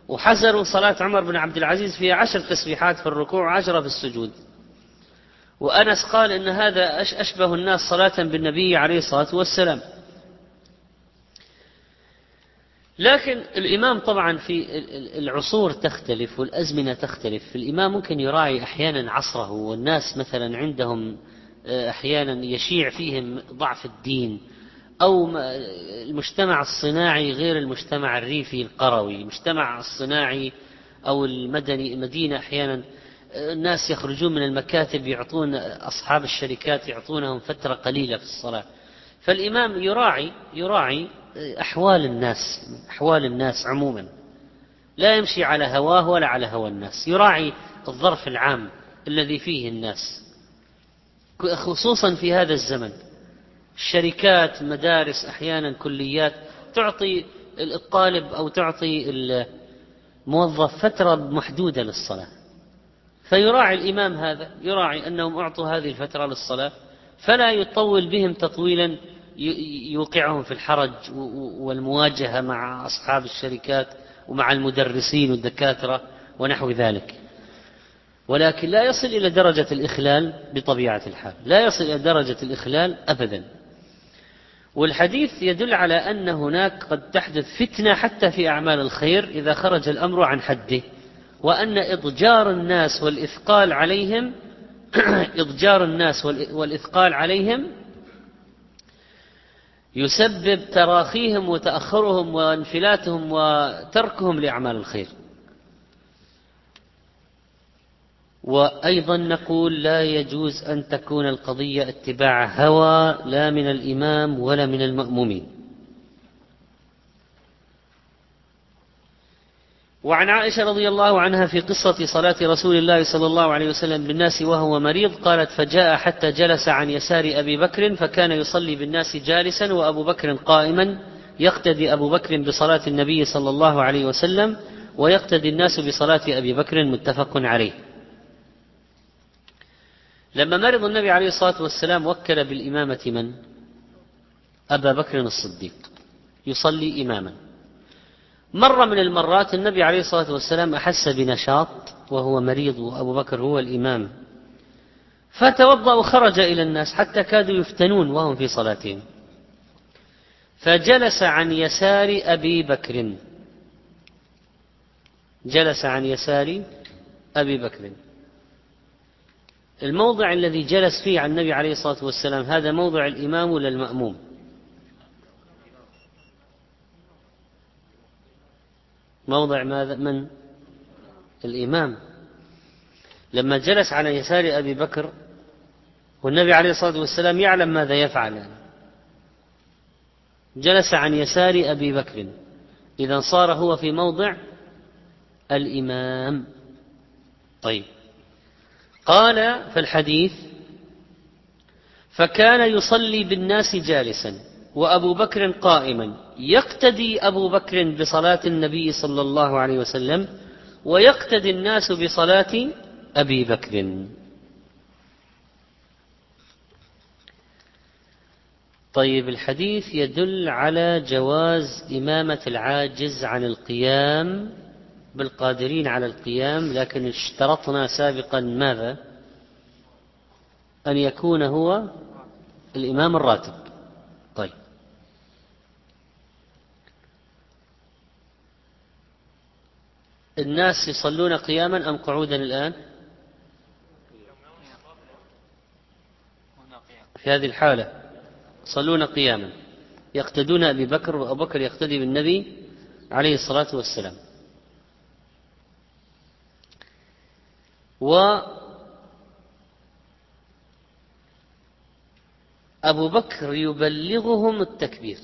وحزروا صلاة عمر بن عبد العزيز فيها عشر تسبيحات في الركوع وعشرة في السجود. وأنس قال إن هذا أشبه الناس صلاة بالنبي عليه الصلاة والسلام. لكن الإمام طبعا في العصور تختلف والأزمنة تختلف. الإمام ممكن يراعي أحيانا عصره والناس مثلا عندهم آه، أحيانا يشيع فيهم ضعف الدين. أو المجتمع الصناعي غير المجتمع الريفي القروي المجتمع الصناعي أو المدني المدينة أحيانا الناس يخرجون من المكاتب يعطون أصحاب الشركات يعطونهم فترة قليلة في الصلاة. فالإمام يراعي يراعي أحوال الناس أحوال الناس عموما. لا يمشي على هواه ولا على هوى الناس. يراعي الظرف العام الذي فيه الناس خصوصا في هذا الزمن. الشركات مدارس أحيانا كليات تعطي الطالب أو تعطي الموظف فترة محدودة للصلاة. فيراعي الإمام هذا يراعي أنهم أعطوا هذه الفترة للصلاة فلا يطول بهم تطويلا يوقعهم في الحرج والمواجهة مع أصحاب الشركات ومع المدرسين والدكاترة ونحو ذلك. ولكن لا يصل إلى درجة الإخلال بطبيعة الحال. لا يصل إلى درجة الإخلال أبدا. والحديث يدل على أن هناك قد تحدث فتنة حتى في أعمال الخير إذا خرج الأمر عن حده وأن إضجار الناس والإثقال عليهم [clears throat] إضجار الناس والإثقال عليهم يسبب تراخيهم وتأخرهم وانفلاتهم وتركهم لأعمال الخير. وأيضا نقول لا يجوز أن تكون القضية اتباع هوى لا من الإمام ولا من المأمومين. وعن عائشة رضي الله عنها في قصة صلاة رسول الله صلى الله عليه وسلم بالناس وهو مريض قالت فجاء حتى جلس عن يسار أبي بكر فكان يصلي بالناس جالسا وأبو بكر قائما يقتدي أبو بكر بصلاة النبي صلى الله عليه وسلم ويقتدي الناس بصلاة أبي بكر متفق عليه. لما مرض النبي عليه الصلاة والسلام وكل بالإمامة من؟ أبا بكر الصديق يصلي إماما. مرة من المرات النبي عليه الصلاة والسلام أحس بنشاط وهو مريض وأبو بكر هو الإمام. فتوضأ وخرج إلى الناس حتى كادوا يفتنون وهم في صلاتهم. فجلس عن يسار أبي بكر. جلس عن يسار أبي بكر. الموضع الذي جلس فيه عن النبي عليه الصلاة والسلام هذا موضع الإمام ولا المأموم؟ موضع ماذا؟ من؟ الإمام. لما جلس على يسار أبي بكر والنبي عليه الصلاة والسلام يعلم ماذا يفعل. يعني. جلس عن يسار أبي بكر. إذا صار هو في موضع الإمام. طيب. قال في الحديث فكان يصلي بالناس جالسا وأبو بكر قائما. يقتدي أبو بكر بصلاة النبي صلى الله عليه وسلم ويقتدي الناس بصلاة أبي بكر. طيب الحديث يدل على جواز إمامة العاجز عن القيام بالقادرين على القيام لكن اشترطنا سابقا ماذا؟ أن يكون هو الإمام الراتب. طيب. الناس يصلون قياما أم قعودا الآن؟ في هذه الحالة. يصلون قياما. يقتدون أبي بكر وأبو بكر يقتدي بالنبي عليه الصلاة والسلام. و أبو بكر يبلغهم التكبير.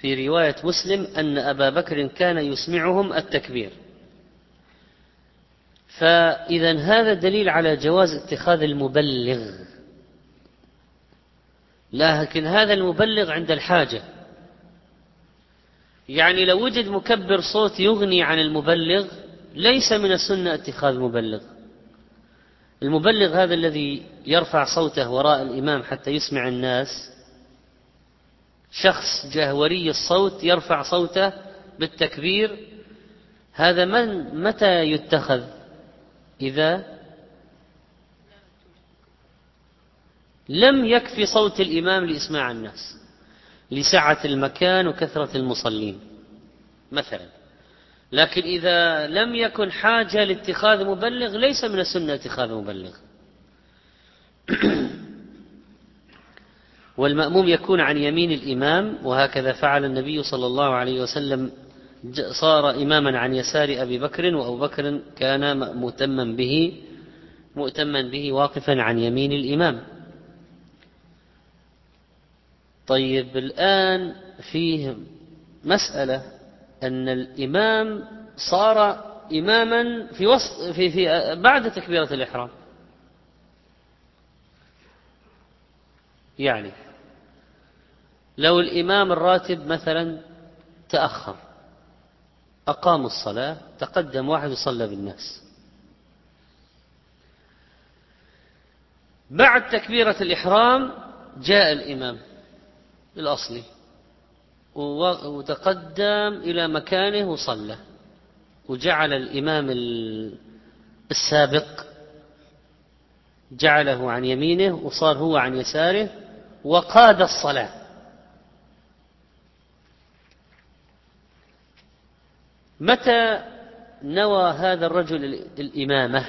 في رواية مسلم أن أبا بكر كان يسمعهم التكبير. فإذا هذا دليل على جواز اتخاذ المبلغ. لكن هذا المبلغ عند الحاجة. يعني لو وجد مكبر صوت يغني عن المبلغ ليس من السنة اتخاذ مبلغ. المبلغ هذا الذي يرفع صوته وراء الإمام حتى يسمع الناس شخص جهوري الصوت يرفع صوته بالتكبير هذا من متى يتخذ؟ إذا لم يكفي صوت الإمام لإسماع الناس لسعة المكان وكثرة المصلين مثلا. لكن إذا لم يكن حاجة لاتخاذ مبلغ ليس من السنة اتخاذ مبلغ. [clears throat] والمأموم يكون عن يمين الإمام وهكذا فعل النبي صلى الله عليه وسلم. صار إماما عن يسار أبي بكر وأبو بكر كان مؤتما به مؤتما به واقفا عن يمين الإمام. طيب الآن فيه مسألة أن الإمام صار إماما في وسط في في بعد تكبيرة الإحرام. يعني لو الإمام الراتب مثلا تأخر أقاموا الصلاة تقدم واحد وصلى بالناس. بعد تكبيرة الإحرام جاء الإمام الأصلي. وتقدم إلى مكانه وصلى. وجعل الإمام السابق جعله عن يمينه وصار هو عن يساره وقاد الصلاة. متى نوى هذا الرجل الإمامة؟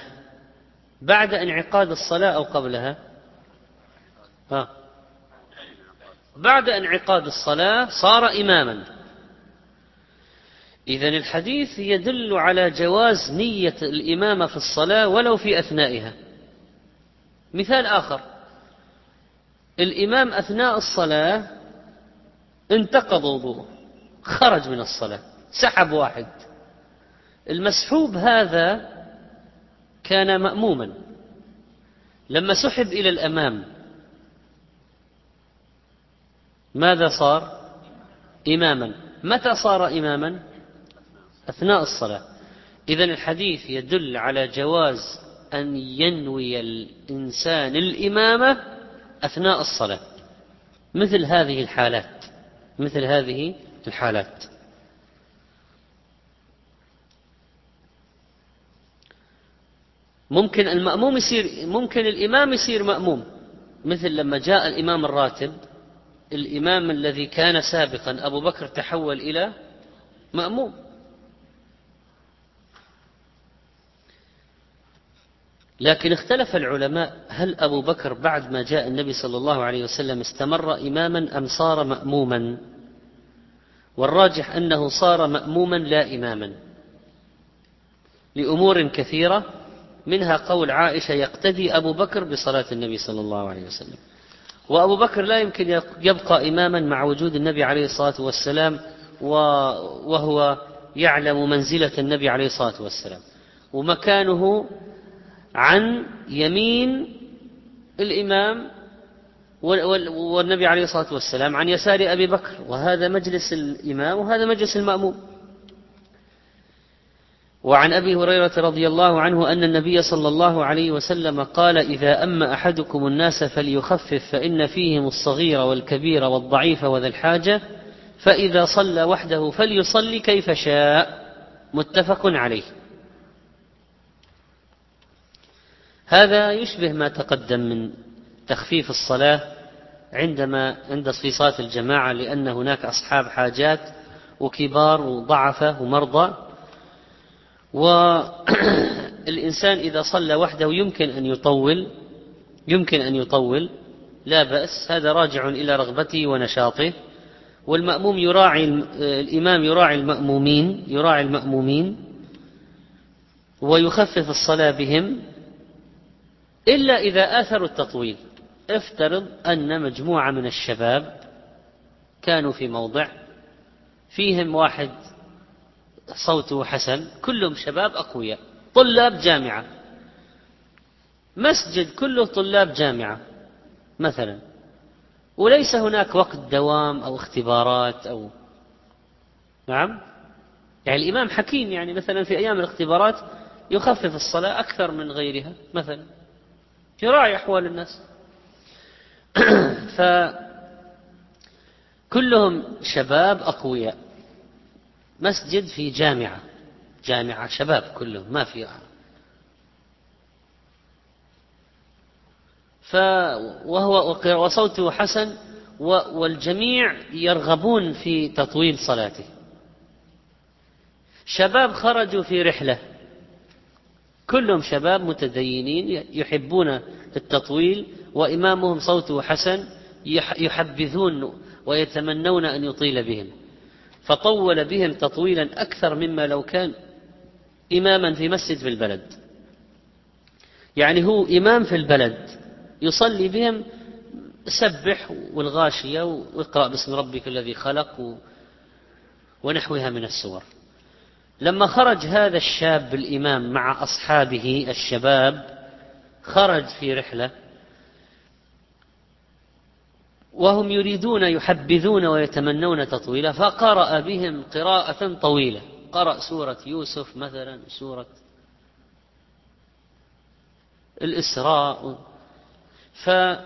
بعد انعقاد الصلاة أو قبلها؟ ها. بعد انعقاد الصلاة صار إماما. إذا الحديث يدل على جواز نية الإمامة في الصلاة ولو في أثنائها. مثال آخر. الإمام أثناء الصلاة انتقض وضوءه خرج من الصلاة سحب واحد. المسحوب هذا كان مأموما. لما سحب إلى الأمام ماذا صار؟ إماما. متى صار إماما؟ أثناء الصلاة. إذا الحديث يدل على جواز أن ينوي الإنسان الإمامة أثناء الصلاة. مثل هذه الحالات. مثل هذه الحالات. ممكن المأموم يصير ممكن الإمام يصير مأموم. مثل لما جاء الإمام الراتب الإمام الذي كان سابقا أبو بكر تحول إلى مأموم. لكن اختلف العلماء هل أبو بكر بعد ما جاء النبي صلى الله عليه وسلم استمر إماما أم صار مأموما؟ والراجح أنه صار مأموما لا إماما لأمور كثيرة منها قول عائشة يقتدي أبو بكر بصلاة النبي صلى الله عليه وسلم. وأبو بكر لا يمكن يبقى إماما مع وجود النبي عليه الصلاة والسلام وهو يعلم منزلة النبي عليه الصلاة والسلام. ومكانه عن يمين الإمام والنبي عليه الصلاة والسلام عن يسار أبي بكر. وهذا مجلس الإمام وهذا مجلس المأموم. وعن أبي هريرة رضي الله عنه أن النبي صلى الله عليه وسلم قال إذا اما أحدكم الناس فليخفف فإن فيهم الصغير والكبير والضعيف وذا الحاجة فإذا صلى وحده فليصلي كيف شاء. متفق عليه. هذا يشبه ما تقدم من تخفيف الصلاة عندما عند في صلاه الجماعة لأن هناك أصحاب حاجات وكبار وضعفة ومرضى والإنسان [clears throat] إذا صلى وحده يمكن أن يطول يمكن أن يطول لا بأس هذا راجع إلى رغبته ونشاطه. والمأموم يراعي الإمام يراعي المأمومين يراعي المأمومين ويخفف الصلاة بهم إلا إذا آثروا التطويل. افترض أن مجموعة من الشباب كانوا في موضع فيهم واحد صوته حسن كلهم شباب أقوياء طلاب جامعة. مسجد كله طلاب جامعة مثلا. وليس هناك وقت دوام أو اختبارات أو نعم. يعني الإمام حكيم يعني مثلا في أيام الاختبارات يخفف الصلاة أكثر من غيرها مثلا. يراعي أحوال الناس. [clears throat] فكلهم شباب أقوياء. مسجد في جامعة. جامعة شباب كلهم ما في ف وهو وصوته حسن والجميع يرغبون في تطويل صلاته. شباب خرجوا في رحلة. كلهم شباب متدينين يحبون التطويل وإمامهم صوته حسن يحبذون ويتمنون أن يطيل بهم. فطول بهم تطويلا أكثر مما لو كان إماما في مسجد في البلد. يعني هو إمام في البلد يصلي بهم سبح والغاشية واقرأ باسم ربك الذي خلق ونحوها من السور. لما خرج هذا الشاب الإمام مع أصحابه الشباب خرج في رحلة وهم يريدون يحبذون ويتمنون تطويله فقرأ بهم قراءة طويلة. قرأ سورة يوسف مثلا سورة الإسراء. فهل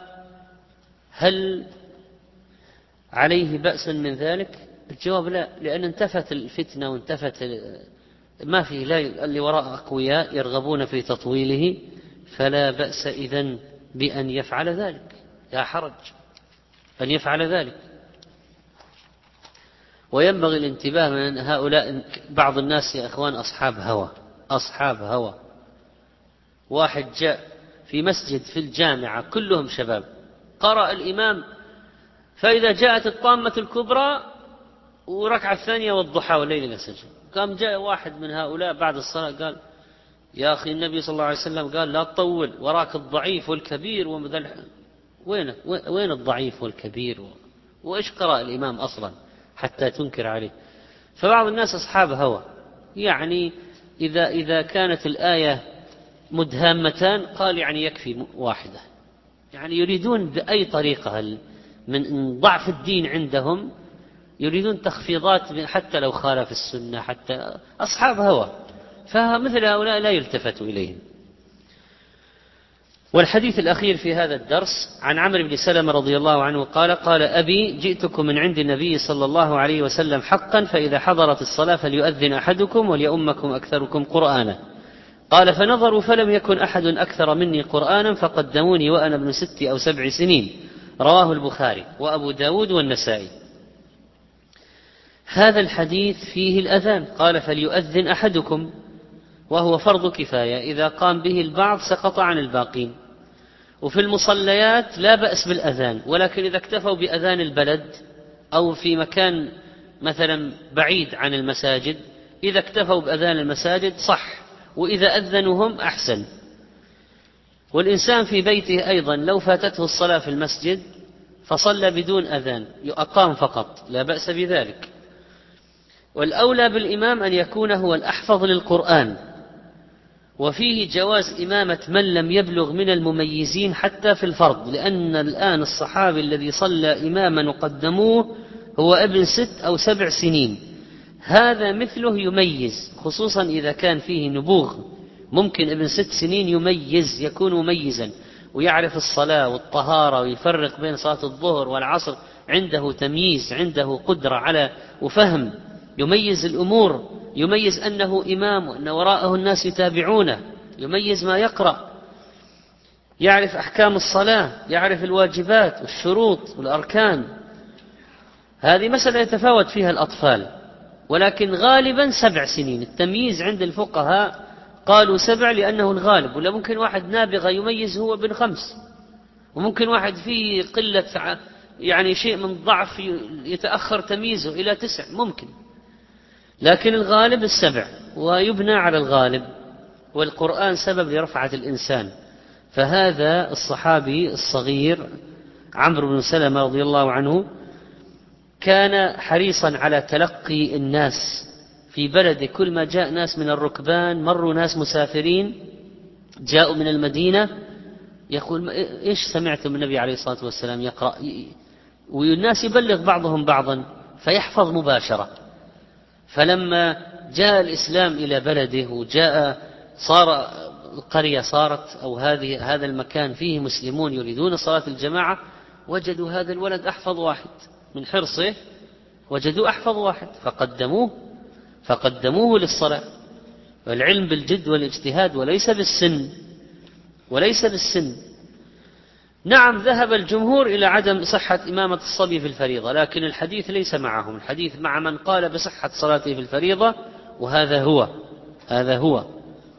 عليه بأس من ذلك؟ الجواب لا لأن انتفت الفتنة وانتفت ما في لا اللي وراء أقوياء يرغبون في تطويله فلا بأس إذن بأن يفعل ذلك. لا حرج. أن يفعل ذلك. وينبغي الانتباه من هؤلاء بعض الناس يا إخوان أصحاب هوى أصحاب هوى. واحد جاء في مسجد في الجامعة كلهم شباب. قرأ الإمام فإذا جاءت الطامة الكبرى وركعة الثانية والضحى والليل إذا سجد. قام جاء واحد من هؤلاء بعد الصلاة قال يا أخي النبي صلى الله عليه وسلم قال لا تطول وراك الضعيف والكبير ومذل وين وين الضعيف والكبير وإيش قرأ الإمام أصلا حتى تنكر عليه؟ فبعض الناس أصحاب هوى. يعني إذا إذا كانت الآية مدهامتان قال يعني يكفي واحدة. يعني يريدون بأي طريقة من ضعف الدين عندهم يريدون تخفيضات حتى لو خالف السنة حتى أصحاب هوى. فمثل هؤلاء لا يلتفت إليهم. والحديث الأخير في هذا الدرس عن عمرو بن سلمة رضي الله عنه قال قال أبي جئتكم من عند النبي صلى الله عليه وسلم حقا فإذا حضرت الصلاة فليؤذن أحدكم وليؤمكم أكثركم قرآنا. قال فنظروا فلم يكن أحد أكثر مني قرآنا فقدموني وأنا ابن ست أو سبع سنين. رواه البخاري وأبو داود والنسائي. هذا الحديث فيه الأذان. قال فليؤذن أحدكم. وهو فرض كفاية. إذا قام به البعض سقط عن الباقين. وفي المصليات لا بأس بالأذان ولكن إذا اكتفوا بأذان البلد أو في مكان مثلا بعيد عن المساجد إذا اكتفوا بأذان المساجد صح وإذا أذنوا هم أحسن. والإنسان في بيته أيضا لو فاتته الصلاة في المسجد فصلى بدون أذان أقام فقط لا بأس بذلك. والأولى بالإمام أن يكون هو الأحفظ للقرآن. وفيه جواز إمامة من لم يبلغ من المميزين حتى في الفرض لأن الآن الصحابي الذي صلى إماما وقدموه هو ابن ست أو سبع سنين. هذا مثله يميز خصوصا إذا كان فيه نبوغ. ممكن ابن ست سنين يميز يكون مميزا ويعرف الصلاة والطهارة ويفرق بين صلاة الظهر والعصر. عنده تمييز عنده قدرة على وفهم. يميز الأمور. يميز أنه إمام وأن وراءه الناس يتابعونه يميز ما يقرأ يعرف أحكام الصلاة يعرف الواجبات والشروط والأركان. هذه مسألة يتفاوت فيها الأطفال ولكن غالبا سبع سنين. التمييز عند الفقهاء قالوا سبع لأنه الغالب ولا ممكن واحد نابغة يميز هو ابن خمس. وممكن واحد فيه قلة يعني شيء من ضعف يتأخر تمييزه إلى تسع ممكن. لكن الغالب السبع ويبنى على الغالب والقرآن سبب لرفعة الإنسان. فهذا الصحابي الصغير عمرو بن سلمة رضي الله عنه كان حريصا على تلقي الناس في بلده. كل ما جاء ناس من الركبان مروا ناس مسافرين جاءوا من المدينة يقول إيش سمعتم النبي عليه الصلاة والسلام يقرأ؟ والناس يبلغ بعضهم بعضا فيحفظ مباشرة. فلما جاء الإسلام إلى بلده وجاء صار القرية صارت أو هذه هذا المكان فيه مسلمون يريدون صلاة الجماعة وجدوا هذا الولد أحفظ واحد من حرصه وجدوا أحفظ واحد فقدموه فقدموه للصلاة. والعلم بالجد والاجتهاد وليس بالسن وليس بالسن. نعم ذهب الجمهور إلى عدم صحة إمامة الصبي في الفريضة لكن الحديث ليس معهم. الحديث مع من قال بصحة صلاته في الفريضة وهذا هو هذا هو.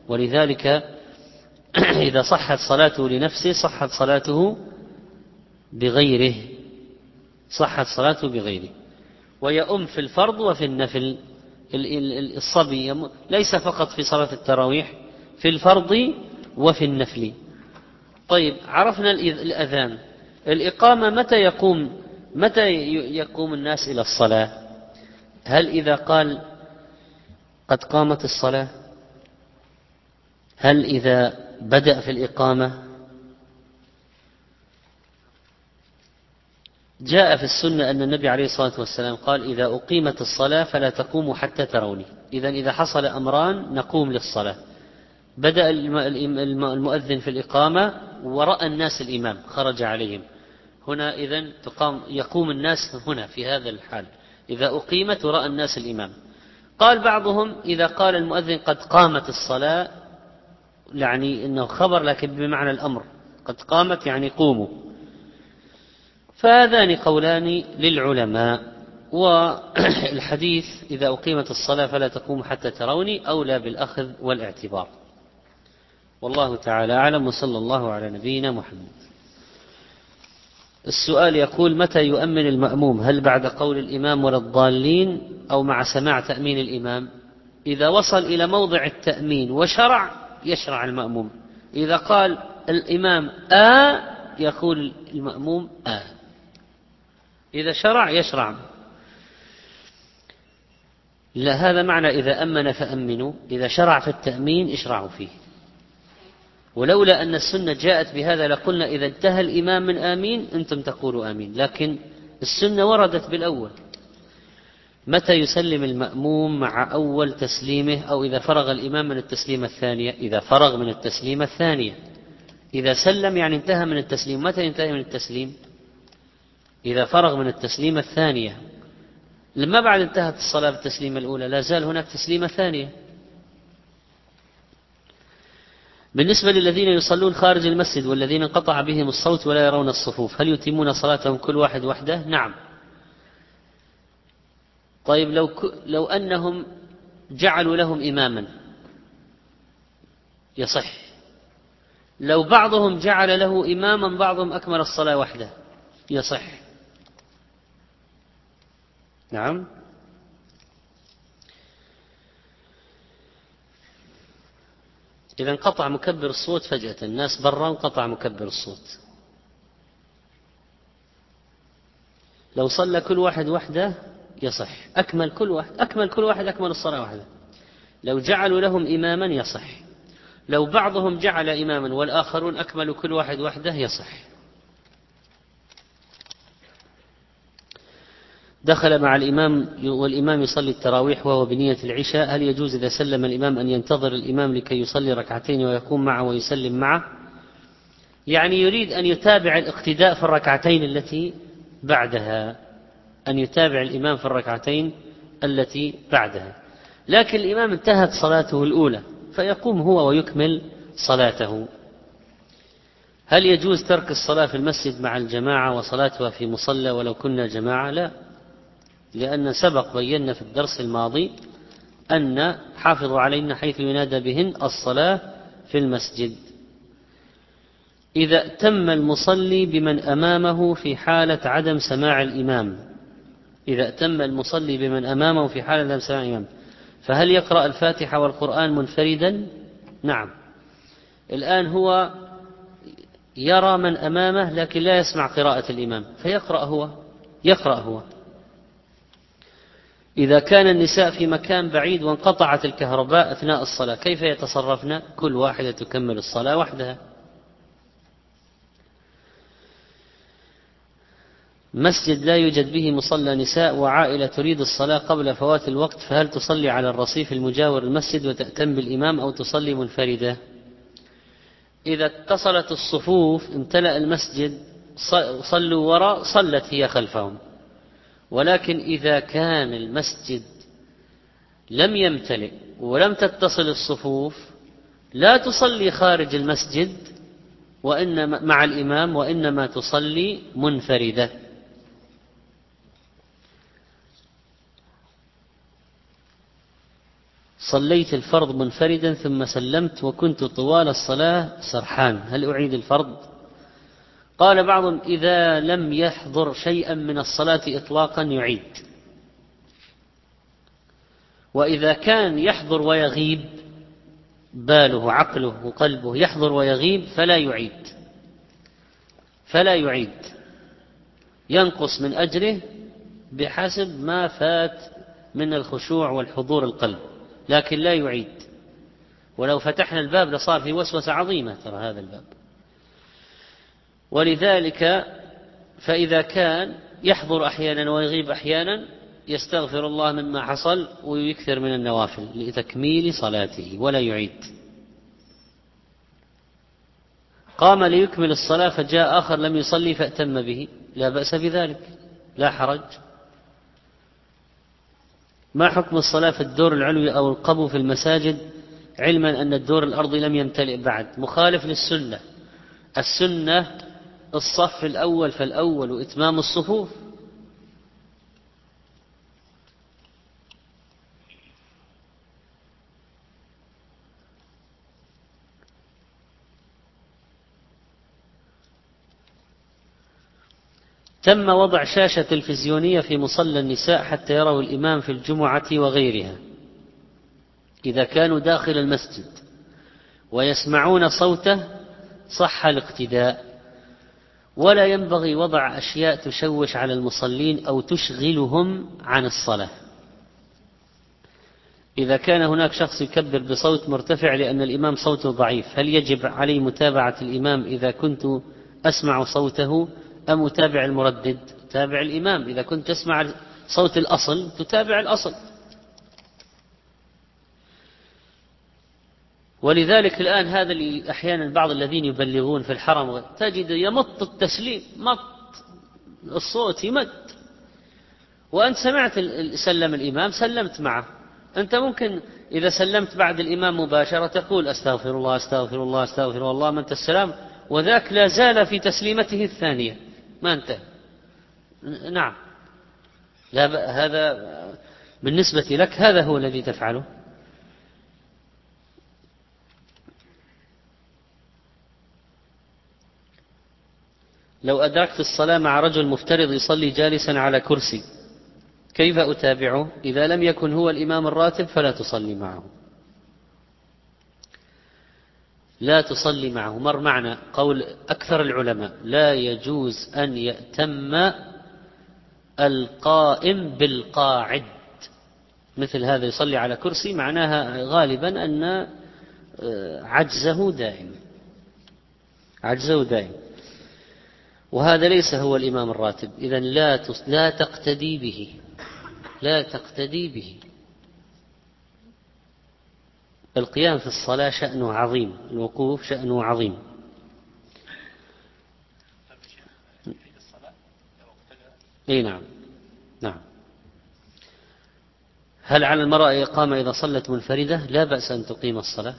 ولذلك [clears throat] إذا صحت صلاته لنفسه صحت صلاته بغيره. صحت صلاته بغيره. ويؤم في الفرض وفي النفل. الصبي ليس فقط في صلاة التراويح في الفرض وفي النفل. طيب عرفنا الأذان. الإقامة متى يقوم متى يقوم الناس إلى الصلاة؟ هل إذا قال قد قامت الصلاة؟ هل إذا بدأ في الإقامة؟ جاء في السنة أن النبي عليه الصلاة والسلام قال إذا أقيمت الصلاة فلا تقوموا حتى تروني. إذا إذا حصل أمران نقوم للصلاة. بدأ المؤذن في الإقامة ورأى الناس الإمام خرج عليهم. هنا إذا تقام يقوم الناس هنا في هذا الحال. إذا أقيمت ورأى الناس الإمام. قال بعضهم إذا قال المؤذن قد قامت الصلاة يعني إنه خبر لكن بمعنى الأمر. قد قامت يعني قوموا. فهذان قولان للعلماء. والحديث إذا أقيمت الصلاة فلا تقوم حتى تروني أولى بالأخذ والإعتبار. والله تعالى أعلم وصلى الله على نبينا محمد. السؤال يقول متى يؤمن المأموم؟ هل بعد قول الإمام ولا الضالين؟ أو مع سماع تأمين الإمام؟ إذا وصل إلى موضع التأمين وشرع يشرع المأموم. إذا قال الإمام آ يقول المأموم آ. إذا شرع يشرع. لا هذا معنى إذا أمن فأمنوا إذا شرع في التأمين إشرعوا فيه. ولولا أن السنة جاءت بهذا لقلنا إذا انتهى الإمام من آمين أنتم تقولوا آمين. لكن السنة وردت بالأول. متى يسلم المأموم مع أول تسليمه؟ أو إذا فرغ الإمام من التسليمة الثانية؟ إذا فرغ من التسليمة الثانية. إذا سلم يعني انتهى من التسليم. متى ينتهي من التسليم؟ إذا فرغ من التسليمة الثانية. لما بعد انتهت الصلاة بالتسليمة الأولى؟ لا زال هناك تسليمة ثانية. بالنسبة للذين يصلون خارج المسجد والذين انقطع بهم الصوت ولا يرون الصفوف هل يتمون صلاتهم كل واحد وحده؟ نعم. طيب لو, ك... لو أنهم جعلوا لهم إماما يصح. لو بعضهم جعل له إماما بعضهم أكمل الصلاة وحده يصح. نعم. إذا انقطع مكبر الصوت فجأة الناس برا انقطع مكبر الصوت. لو صلى كل واحد وحده يصح. أكمل كل واحد أكمل كل واحد أكمل الصلاة وحده. لو جعلوا لهم إماما يصح. لو بعضهم جعل إماما والآخرون أكملوا كل واحد وحده يصح. دخل مع الإمام والإمام يصلي التراويح وهو بنية العشاء. هل يجوز إذا سلم الإمام أن ينتظر الإمام لكي يصلي ركعتين ويقوم معه ويسلم معه؟ يعني يريد أن يتابع الاقتداء في الركعتين التي بعدها أن يتابع الإمام في الركعتين التي بعدها. لكن الإمام انتهت صلاته الأولى فيقوم هو ويكمل صلاته. هل يجوز ترك الصلاة في المسجد مع الجماعة وصلاتها في مصلى ولو كنا جماعة؟ لا. لأن سبق بينا في الدرس الماضي أن حافظوا علينا حيث ينادى بهن الصلاة في المسجد. إذا تم المصلي بمن أمامه في حالة عدم سماع الإمام. إذا تم المصلي بمن أمامه في حالة عدم سماع الإمام. فهل يقرأ الفاتحة والقرآن منفردا؟ نعم. الآن هو يرى من أمامه لكن لا يسمع قراءة الإمام. فيقرأ هو؟ يقرأ هو. إذا كان النساء في مكان بعيد وانقطعت الكهرباء أثناء الصلاة كيف يتصرفن؟ كل واحدة تكمل الصلاة وحدها. مسجد لا يوجد به مصلى نساء وعائلة تريد الصلاة قبل فوات الوقت فهل تصلي على الرصيف المجاور المسجد وتأتم بالإمام أو تصلي منفردة؟ إذا اتصلت الصفوف امتلأ المسجد صلوا وراء صلت هي خلفهم. ولكن إذا كان المسجد لم يمتلئ ولم تتصل الصفوف لا تصلي خارج المسجد وإنما مع الإمام وإنما تصلي منفردة. صليت الفرض منفردا ثم سلمت وكنت طوال الصلاة سرحان. هل أعيد الفرض؟ قال بعضهم إذا لم يحضر شيئا من الصلاة إطلاقا يعيد. وإذا كان يحضر ويغيب باله عقله وقلبه يحضر ويغيب فلا يعيد. فلا يعيد. ينقص من أجره بحسب ما فات من الخشوع والحضور القلب لكن لا يعيد. ولو فتحنا الباب لصار في وسوسة عظيمة ترى هذا الباب. ولذلك فإذا كان يحضر أحيانا ويغيب أحيانا يستغفر الله مما حصل ويكثر من النوافل لتكميل صلاته ولا يعيد. قام ليكمل الصلاة فجاء آخر لم يصلي فأتم به. لا بأس بذلك. لا حرج. ما حكم الصلاة في الدور العلوي أو القبو في المساجد؟ علما أن الدور الأرضي لم يمتلئ بعد. مخالف للسنة. السنة الصف الأول فالأول وإتمام الصفوف. تم وضع شاشة تلفزيونية في مصلى النساء حتى يروا الإمام في الجمعة وغيرها إذا كانوا داخل المسجد ويسمعون صوته صح الاقتداء. ولا ينبغي وضع أشياء تشوش على المصلين أو تشغلهم عن الصلاة. إذا كان هناك شخص يكبر بصوت مرتفع لأن الإمام صوته ضعيف هل يجب علي متابعة الإمام إذا كنت أسمع صوته أم أتابع المردد؟ تابع الإمام إذا كنت تسمع صوت الأصل تتابع الأصل. ولذلك الآن هذا اللي أحيانا بعض الذين يبلغون في الحرم تجد يمط التسليم مط الصوت يمد. وأنت سمعت سلم الإمام سلمت معه. أنت ممكن إذا سلمت بعد الإمام مباشرة تقول أستغفر الله أستغفر الله أستغفر الله من السلام؟ وذاك لا زال في تسليمته الثانية. ما انتهى نعم. لا هذا بالنسبة لك هذا هو الذي تفعله؟ لو أدركت الصلاة مع رجل مفترض يصلي جالسا على كرسي كيف أتابعه؟ إذا لم يكن هو الإمام الراتب فلا تصلي معه. لا تصلي معه. مر معنا قول أكثر العلماء لا يجوز أن يأتم القائم بالقاعد. مثل هذا يصلي على كرسي معناها غالبا أن آه، عجزه دائم. عجزه دائم. وهذا ليس هو الإمام الراتب. إذا لا لا تقتدي به. لا تقتدي به. القيام في الصلاة شأنه عظيم. الوقوف شأنه عظيم. إي نعم. نعم. هل على المرأة إقامة إذا صلت منفردة؟ لا بأس أن تقيم الصلاة.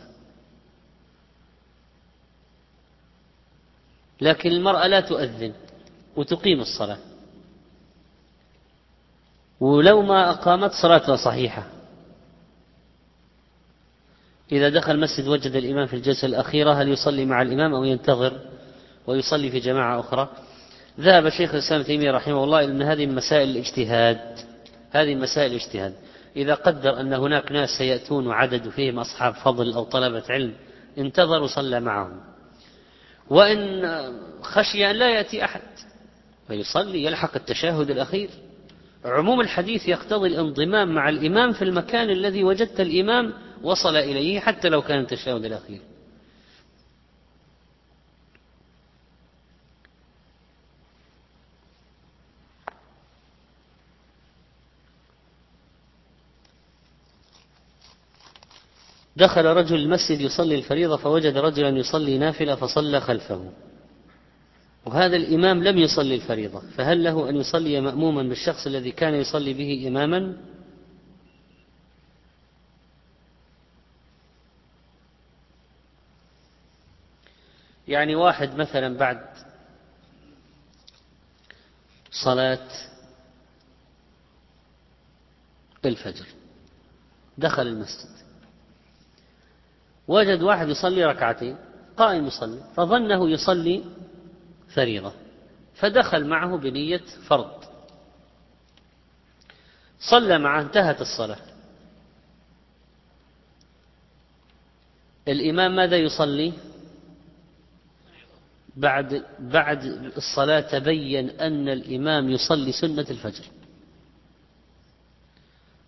لكن المرأة لا تؤذن وتقيم الصلاة. ولو ما أقامت صلاتها صحيحة. إذا دخل المسجد وجد الإمام في الجلسة الأخيرة هل يصلي مع الإمام أو ينتظر ويصلي في جماعة أخرى؟ ذهب شيخ الإسلام تيمية رحمه الله إلى أن هذه مسائل الاجتهاد. هذه مسائل الاجتهاد. إذا قدر أن هناك ناس سيأتون وعدد فيهم أصحاب فضل أو طلبة علم انتظر وصلى معهم. وإن خشي أن لا يأتي أحد فيصلي يلحق التشهد الأخير. عموم الحديث يقتضي الانضمام مع الإمام في المكان الذي وجدت الإمام وصل إليه حتى لو كان التشهد الأخير. دخل رجل المسجد يصلي الفريضة فوجد رجلا يصلي نافلة فصلى خلفه. وهذا الإمام لم يصلي الفريضة فهل له أن يصلي مأموما بالشخص الذي كان يصلي به إماما؟ يعني واحد مثلا بعد صلاة الفجر دخل المسجد. وجد واحد يصلي ركعتين قائم يصلي فظنه يصلي فريضة فدخل معه بنية فرض. صلى معه انتهت الصلاة. الإمام ماذا يصلي؟ بعد بعد الصلاة تبين أن الإمام يصلي سنة الفجر.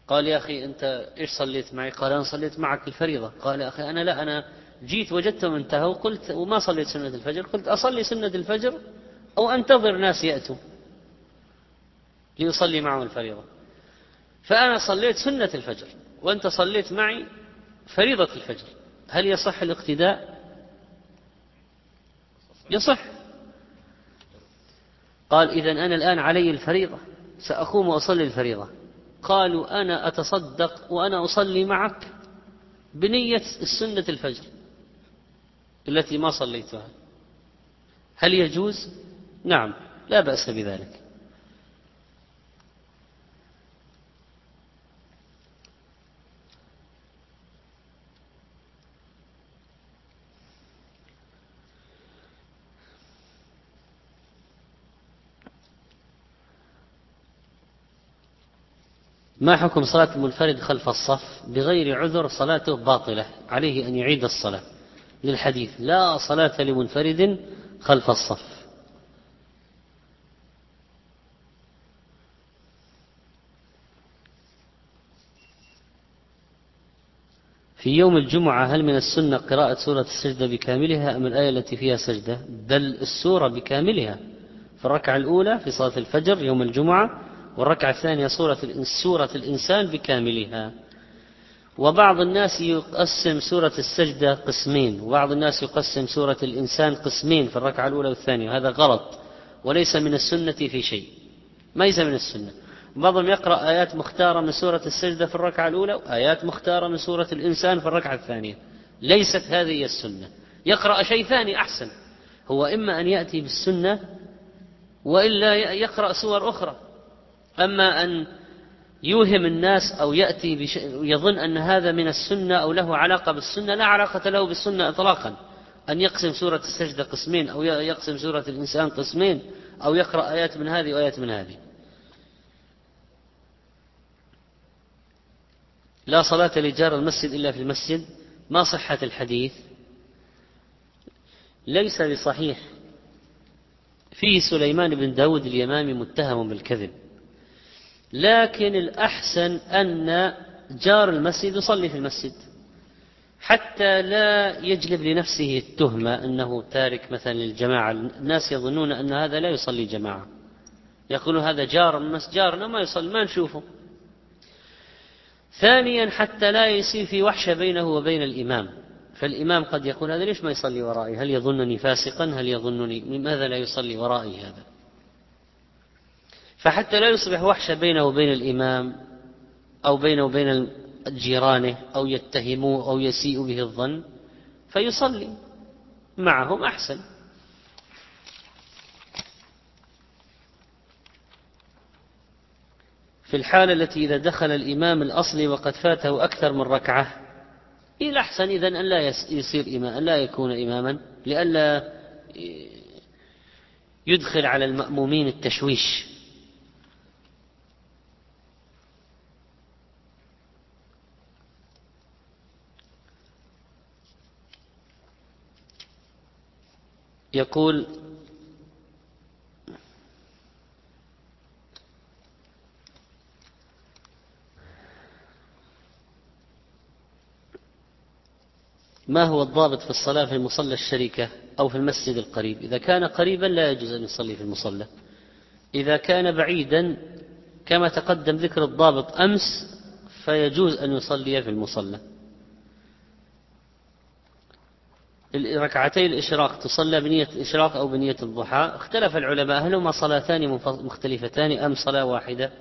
قال يا أخي أنت إيش صليت معي؟ قال أنا صليت معك الفريضة. قال يا أخي أنا لا أنا جيت وجدتهم انتهوا وقلت وما صليت سنة الفجر. قلت أصلي سنة الفجر أو أنتظر ناس يأتوا ليصلي معهم الفريضة. فأنا صليت سنة الفجر وأنت صليت معي فريضة الفجر. هل يصح الاقتداء؟ يصح. قال إذا أنا الآن علي الفريضة. سأقوم وأصلي الفريضة. قالوا أنا أتصدق وأنا أصلي معك بنية السنة الفجر التي ما صليتها هل يجوز؟ نعم لا بأس بذلك ما حكم صلاة المنفرد خلف الصف بغير عذر صلاته باطلة؟ عليه أن يعيد الصلاة. للحديث لا صلاة لمنفرد خلف الصف. في يوم الجمعة هل من السنة قراءة سورة السجدة بكاملها أم الآية التي فيها سجدة؟ بل السورة بكاملها. في الركعة الأولى في صلاة الفجر يوم الجمعة والركعة الثانية سورة سورة الإنسان بكاملها. وبعض الناس يقسم سورة السجدة قسمين وبعض الناس يقسم سورة الإنسان قسمين في الركعة الأولى والثانية. هذا غلط وليس من السنة في شيء. ليس من السنة. بعضهم يقرأ آيات مختارة من سورة السجدة في الركعة الأولى وآيات مختارة من سورة الإنسان في الركعة الثانية. ليست هذه السنة. يقرأ شيء ثاني أحسن. هو إما أن يأتي بالسنة وإلا يقرأ سور أخرى. أما أن يوهم الناس أو يأتي. يظن أن هذا من السنة أو له علاقة بالسنة لا علاقة له بالسنة إطلاقا. أن يقسم سورة السجدة قسمين أو يقسم سورة الإنسان قسمين أو يقرأ آيات من هذه وآيات من هذه. لا صلاة لجار المسجد إلا في المسجد. ما صحة الحديث؟ ليس بصحيح. فيه سليمان بن داود اليمامي متهم بالكذب. لكن الأحسن أن جار المسجد يصلي في المسجد. حتى لا يجلب لنفسه التهمة أنه تارك مثلا للجماعة. الناس يظنون أن هذا لا يصلي جماعة. يقولون هذا جار جارنا ما يصلي ما نشوفه. ثانيا حتى لا يصير في وحشة بينه وبين الإمام. فالإمام قد يقول هذا ليش ما يصلي ورائي؟ هل يظنني فاسقا؟ هل يظنني لماذا لا يصلي ورائي هذا؟ فحتى لا يصبح وحشة بينه وبين الإمام أو بينه وبين جيرانه أو يتهموه أو يسيء به الظن فيصلي معهم أحسن. في الحالة التي إذا دخل الإمام الأصلي وقد فاته أكثر من ركعة إيه الأحسن إذا أن لا يصير إمام أن لا يكون إماما لئلا يدخل على المأمومين التشويش. يقول ما هو الضابط في الصلاة في المصلى الشريكة أو في المسجد القريب؟ إذا كان قريبا لا يجوز أن يصلي في المصلى. إذا كان بعيدا كما تقدم ذكر الضابط أمس فيجوز أن يصلي في المصلى. ركعتي الإشراق تصلى بنية الإشراق أو بنية الضحى. اختلف العلماء هل هما صلاتان مختلفتان أم صلاة واحدة؟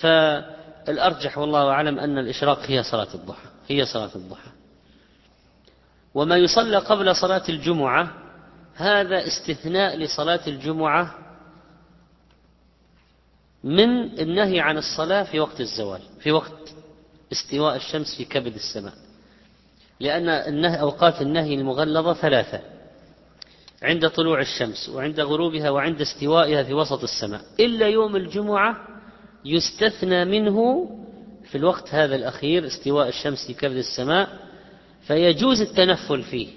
فالأرجح والله أعلم أن الإشراق هي صلاة الضحى هي صلاة الضحى. وما يصلى قبل صلاة الجمعة هذا استثناء لصلاة الجمعة من النهي عن الصلاة في وقت الزوال في وقت استواء الشمس في كبد السماء. لأن النهي أوقات النهي المغلظة ثلاثة عند طلوع الشمس وعند غروبها وعند استوائها في وسط السماء. إلا يوم الجمعة يستثنى منه في الوقت هذا الأخير استواء الشمس في كبد السماء فيجوز التنفل فيه.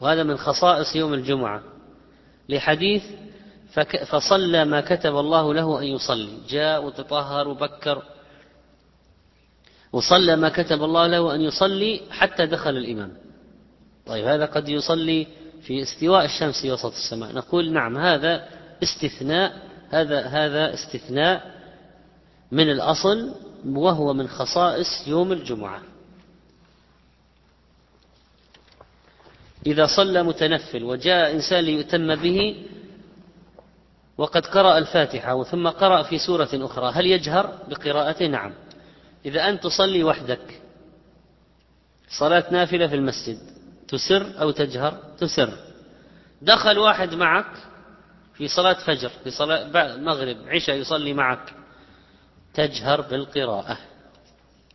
وهذا من خصائص يوم الجمعة. لحديث فصلى ما كتب الله له أن يصلي. جاء وتطهر وبكر وصلى ما كتب الله له أن يصلي حتى دخل الإمام. طيب هذا قد يصلي في استواء الشمس في وسط السماء. نقول نعم هذا استثناء هذا هذا استثناء من الأصل وهو من خصائص يوم الجمعة. إذا صلى متنفل وجاء إنسان ليتم به وقد قرأ الفاتحة ثم قرأ في سورة أخرى هل يجهر بقراءته؟ نعم. إذا أنت تصلي وحدك صلاة نافلة في المسجد تسر أو تجهر؟ تسر. دخل واحد معك في صلاة فجر في صلاة مغرب عشاء يصلي معك تجهر بالقراءة.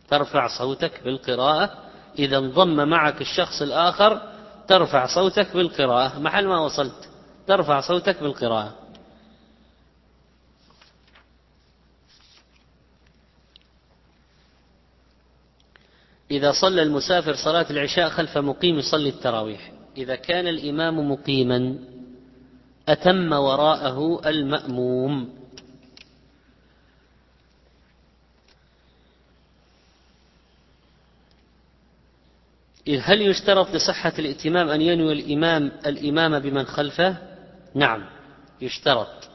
ترفع صوتك بالقراءة. إذا انضم معك الشخص الآخر ترفع صوتك بالقراءة. محل ما وصلت ترفع صوتك بالقراءة. إذا صلى المسافر صلاة العشاء خلف مقيم يصلي التراويح. إذا كان الإمام مقيما أتم وراءه المأموم. هل يشترط لصحة الائتمام أن ينوي الإمام الإمام بمن خلفه؟ نعم يشترط.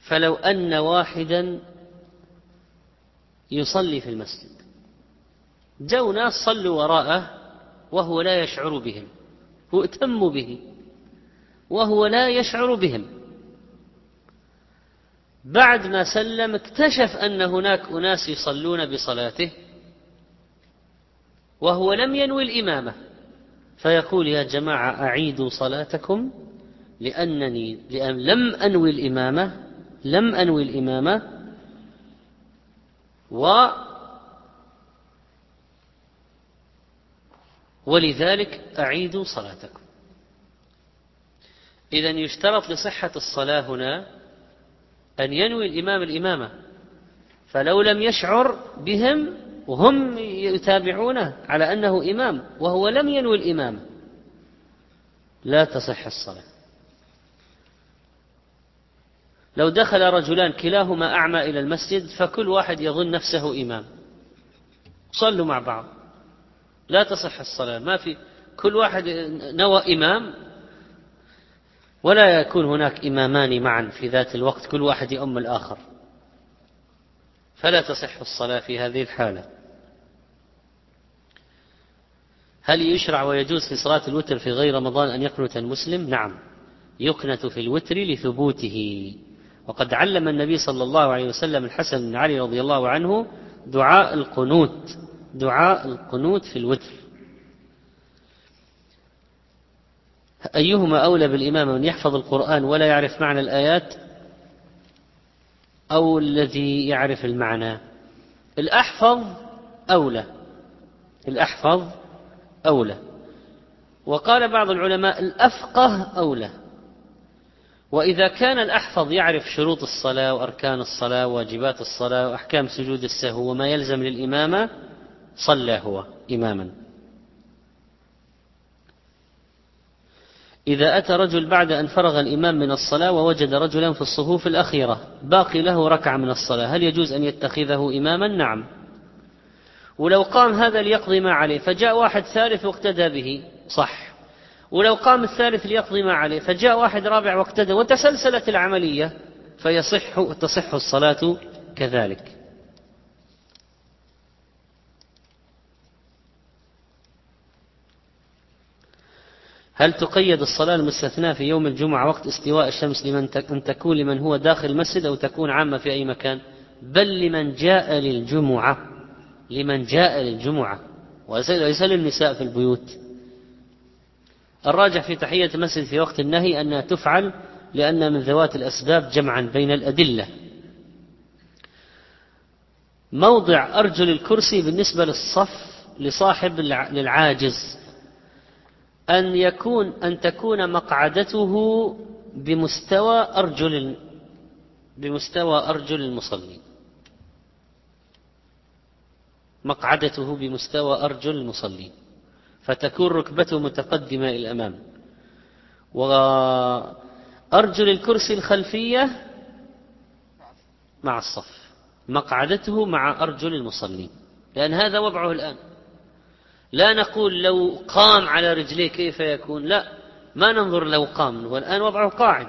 فلو أن واحدا يصلي في المسجد جو ناس صلوا وراءه وهو لا يشعر بهم واتموا به وهو لا يشعر بهم. بعد ما سلم اكتشف أن هناك أناس يصلون بصلاته وهو لم ينوي الإمامة. فيقول يا جماعة أعيدوا صلاتكم لأنني لأن لم أنوي الإمامة لم أنوي الإمامة و ولذلك أعيدوا صلاتكم. إذا يشترط لصحة الصلاة هنا أن ينوي الإمام الإمامة فلو لم يشعر بهم وهم يتابعونه على أنه إمام وهو لم ينوي الإمامة لا تصح الصلاة. لو دخل رجلان كلاهما أعمى إلى المسجد فكل واحد يظن نفسه إمام. صلوا مع بعض. لا تصح الصلاة. ما في كل واحد نوى إمام ولا يكون هناك إمامان معا في ذات الوقت كل واحد يؤم الآخر. فلا تصح الصلاة في هذه الحالة. هل يشرع ويجوز في صلاة الوتر في غير رمضان أن يقنت المسلم؟ نعم. يقنت في الوتر لثبوته. وقد علم النبي صلى الله عليه وسلم الحسن بن علي رضي الله عنه دعاء القنوت. دعاء القنوت في الوتر. أيهما أولى بالإمام من يحفظ القرآن ولا يعرف معنى الآيات؟ أو الذي يعرف المعنى؟ الأحفظ أولى. الأحفظ أولى. وقال بعض العلماء الأفقه أولى. وإذا كان الأحفظ يعرف شروط الصلاة وأركان الصلاة وواجبات الصلاة وأحكام سجود السهو وما يلزم للإمامة صلى هو إماما. إذا أتى رجل بعد أن فرغ الإمام من الصلاة ووجد رجلا في الصفوف الأخيرة باقي له ركعة من الصلاة هل يجوز أن يتخذه إماما؟ نعم. ولو قام هذا ليقضي ما عليه فجاء واحد ثالث واقتدى به صح. ولو قام الثالث ليقضي ما عليه فجاء واحد رابع واقتدى وتسلسلت العملية فيصح تصح الصلاة كذلك. هل تقيد الصلاة المستثناة في يوم الجمعة وقت استواء الشمس لمن أن تكون لمن هو داخل المسجد أو تكون عامة في أي مكان؟ بل لمن جاء للجمعة لمن جاء للجمعة. وليس للنساء في البيوت. الراجح في تحية المسجد في وقت النهي أنها تفعل لأن من ذوات الأسباب جمعا بين الأدلة. موضع أرجل الكرسي بالنسبة للصف لصاحب للعاجز. أن يكون أن تكون مقعدته بمستوى أرجل بمستوى أرجل المصلين مقعدته بمستوى أرجل المصلين فتكون ركبته متقدمة إلى الأمام. وأرجل الكرسي الخلفية مع الصف. مقعدته مع أرجل المصلين لأن هذا وضعه الآن. لا نقول لو قام على رجليه كيف يكون لا ما ننظر لو قام. هو الآن وضعه قاعد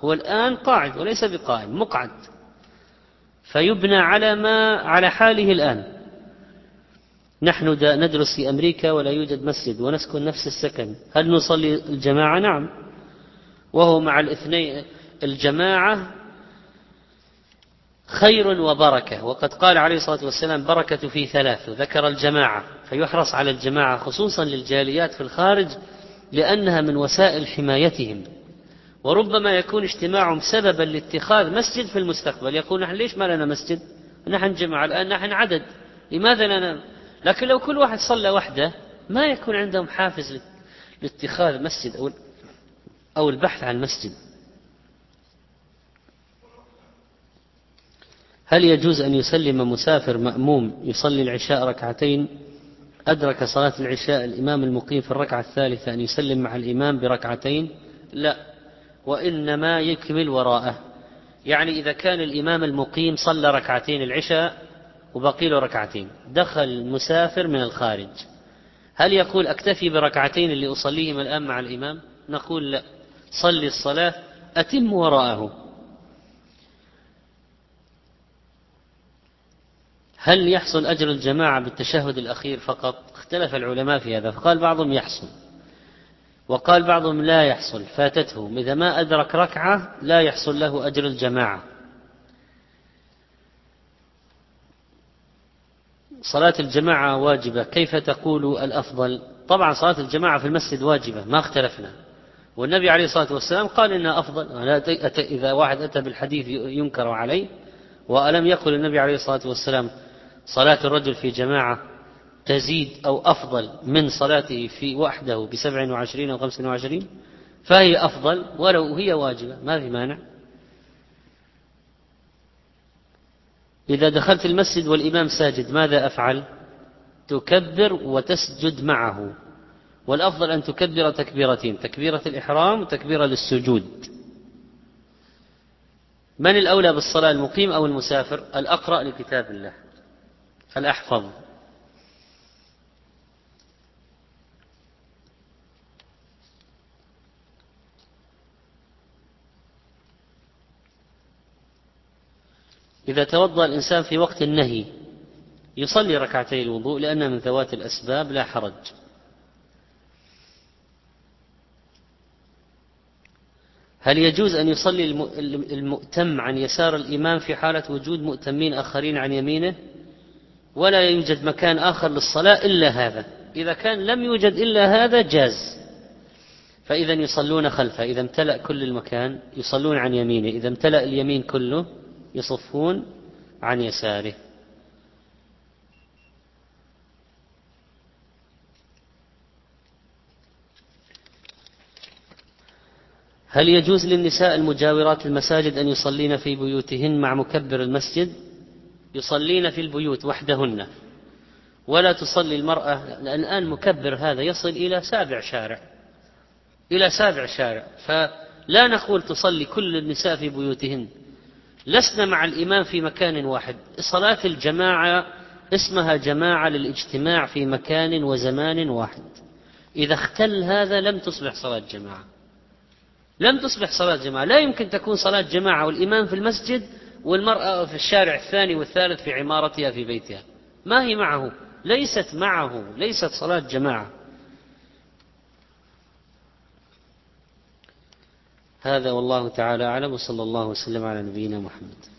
هو الآن قاعد وليس بقائم مقعد. فيبنى على ما على حاله الآن. نحن ندرس في أمريكا ولا يوجد مسجد ونسكن نفس السكن. هل نصلي الجماعة؟ نعم. وهو مع الاثنين الجماعة خير وبركة. وقد قال عليه الصلاة والسلام بركة في ثلاث ذكر الجماعة. فيحرص على الجماعة خصوصا للجاليات في الخارج لأنها من وسائل حمايتهم. وربما يكون اجتماعهم سببا لاتخاذ مسجد في المستقبل. يقول نحن ليش ما لنا مسجد؟ نحن جماعة الآن نحن عدد. لماذا لنا؟ لكن لو كل واحد صلى وحده ما يكون عندهم حافز لاتخاذ مسجد أو أو البحث عن مسجد. هل يجوز أن يسلم مسافر مأموم يصلي العشاء ركعتين؟ أدرك صلاة العشاء الإمام المقيم في الركعة الثالثة أن يسلم مع الإمام بركعتين؟ لا. وإنما يكمل وراءه. يعني إذا كان الإمام المقيم صلى ركعتين العشاء وبقي له ركعتين. دخل مسافر من الخارج. هل يقول أكتفي بركعتين اللي أصليهما الآن مع الإمام؟ نقول لا. صلي الصلاة أتم وراءه. هل يحصل أجر الجماعة بالتشهد الأخير فقط؟ اختلف العلماء في هذا فقال بعضهم يحصل. وقال بعضهم لا يحصل فاتته. إذا ما أدرك ركعة لا يحصل له أجر الجماعة. صلاة الجماعة واجبة. كيف تقول الأفضل؟ طبعا صلاة الجماعة في المسجد واجبة ما اختلفنا. والنبي عليه الصلاة والسلام قال إنها أفضل. إذا واحد أتى بالحديث ينكر عليه وألم يقل النبي عليه الصلاة والسلام صلاة الرجل في جماعة تزيد أو أفضل من صلاته في وحده بسبع وعشرين أو خمس وعشرين؟ فهي أفضل ولو هي واجبة ما في مانع. إذا دخلت المسجد والإمام ساجد ماذا أفعل؟ تكبر وتسجد معه. والأفضل أن تكبر تكبيرتين تكبيرة الإحرام وتكبيرة للسجود. من الأولى بالصلاة المقيم أو المسافر؟ الأقرأ لكتاب الله. الأحفظ. إذا توضأ الإنسان في وقت النهي يصلي ركعتي الوضوء لأن من ذوات الأسباب لا حرج. هل يجوز أن يصلي المؤتم عن يسار الإمام في حالة وجود مؤتمين آخرين عن يمينه؟ ولا يوجد مكان آخر للصلاة إلا هذا. إذا كان لم يوجد إلا هذا جاز. فإذا يصلون خلفه إذا امتلأ كل المكان يصلون عن يمينه. إذا امتلأ اليمين كله يصفون عن يساره. هل يجوز للنساء المجاورات المساجد أن يصلين في بيوتهن مع مكبر المسجد؟ يصلين في البيوت وحدهن. ولا تصلي المرأة لأن الآن مكبر هذا يصل إلى سابع شارع. إلى سابع شارع. فلا نقول تصلي كل النساء في بيوتهن. لسنا مع الإمام في مكان واحد. صلاة الجماعة اسمها جماعة للاجتماع في مكان وزمان واحد. إذا اختل هذا لم تصبح صلاة جماعة. لم تصبح صلاة جماعة. لا يمكن تكون صلاة جماعة والإمام في المسجد والمرأة في الشارع الثاني والثالث في عمارتها في بيتها. ما هي معه؟ ليست معه. ليست صلاة جماعة. هذا والله تعالى أعلم وصلى الله وسلم على نبينا محمد.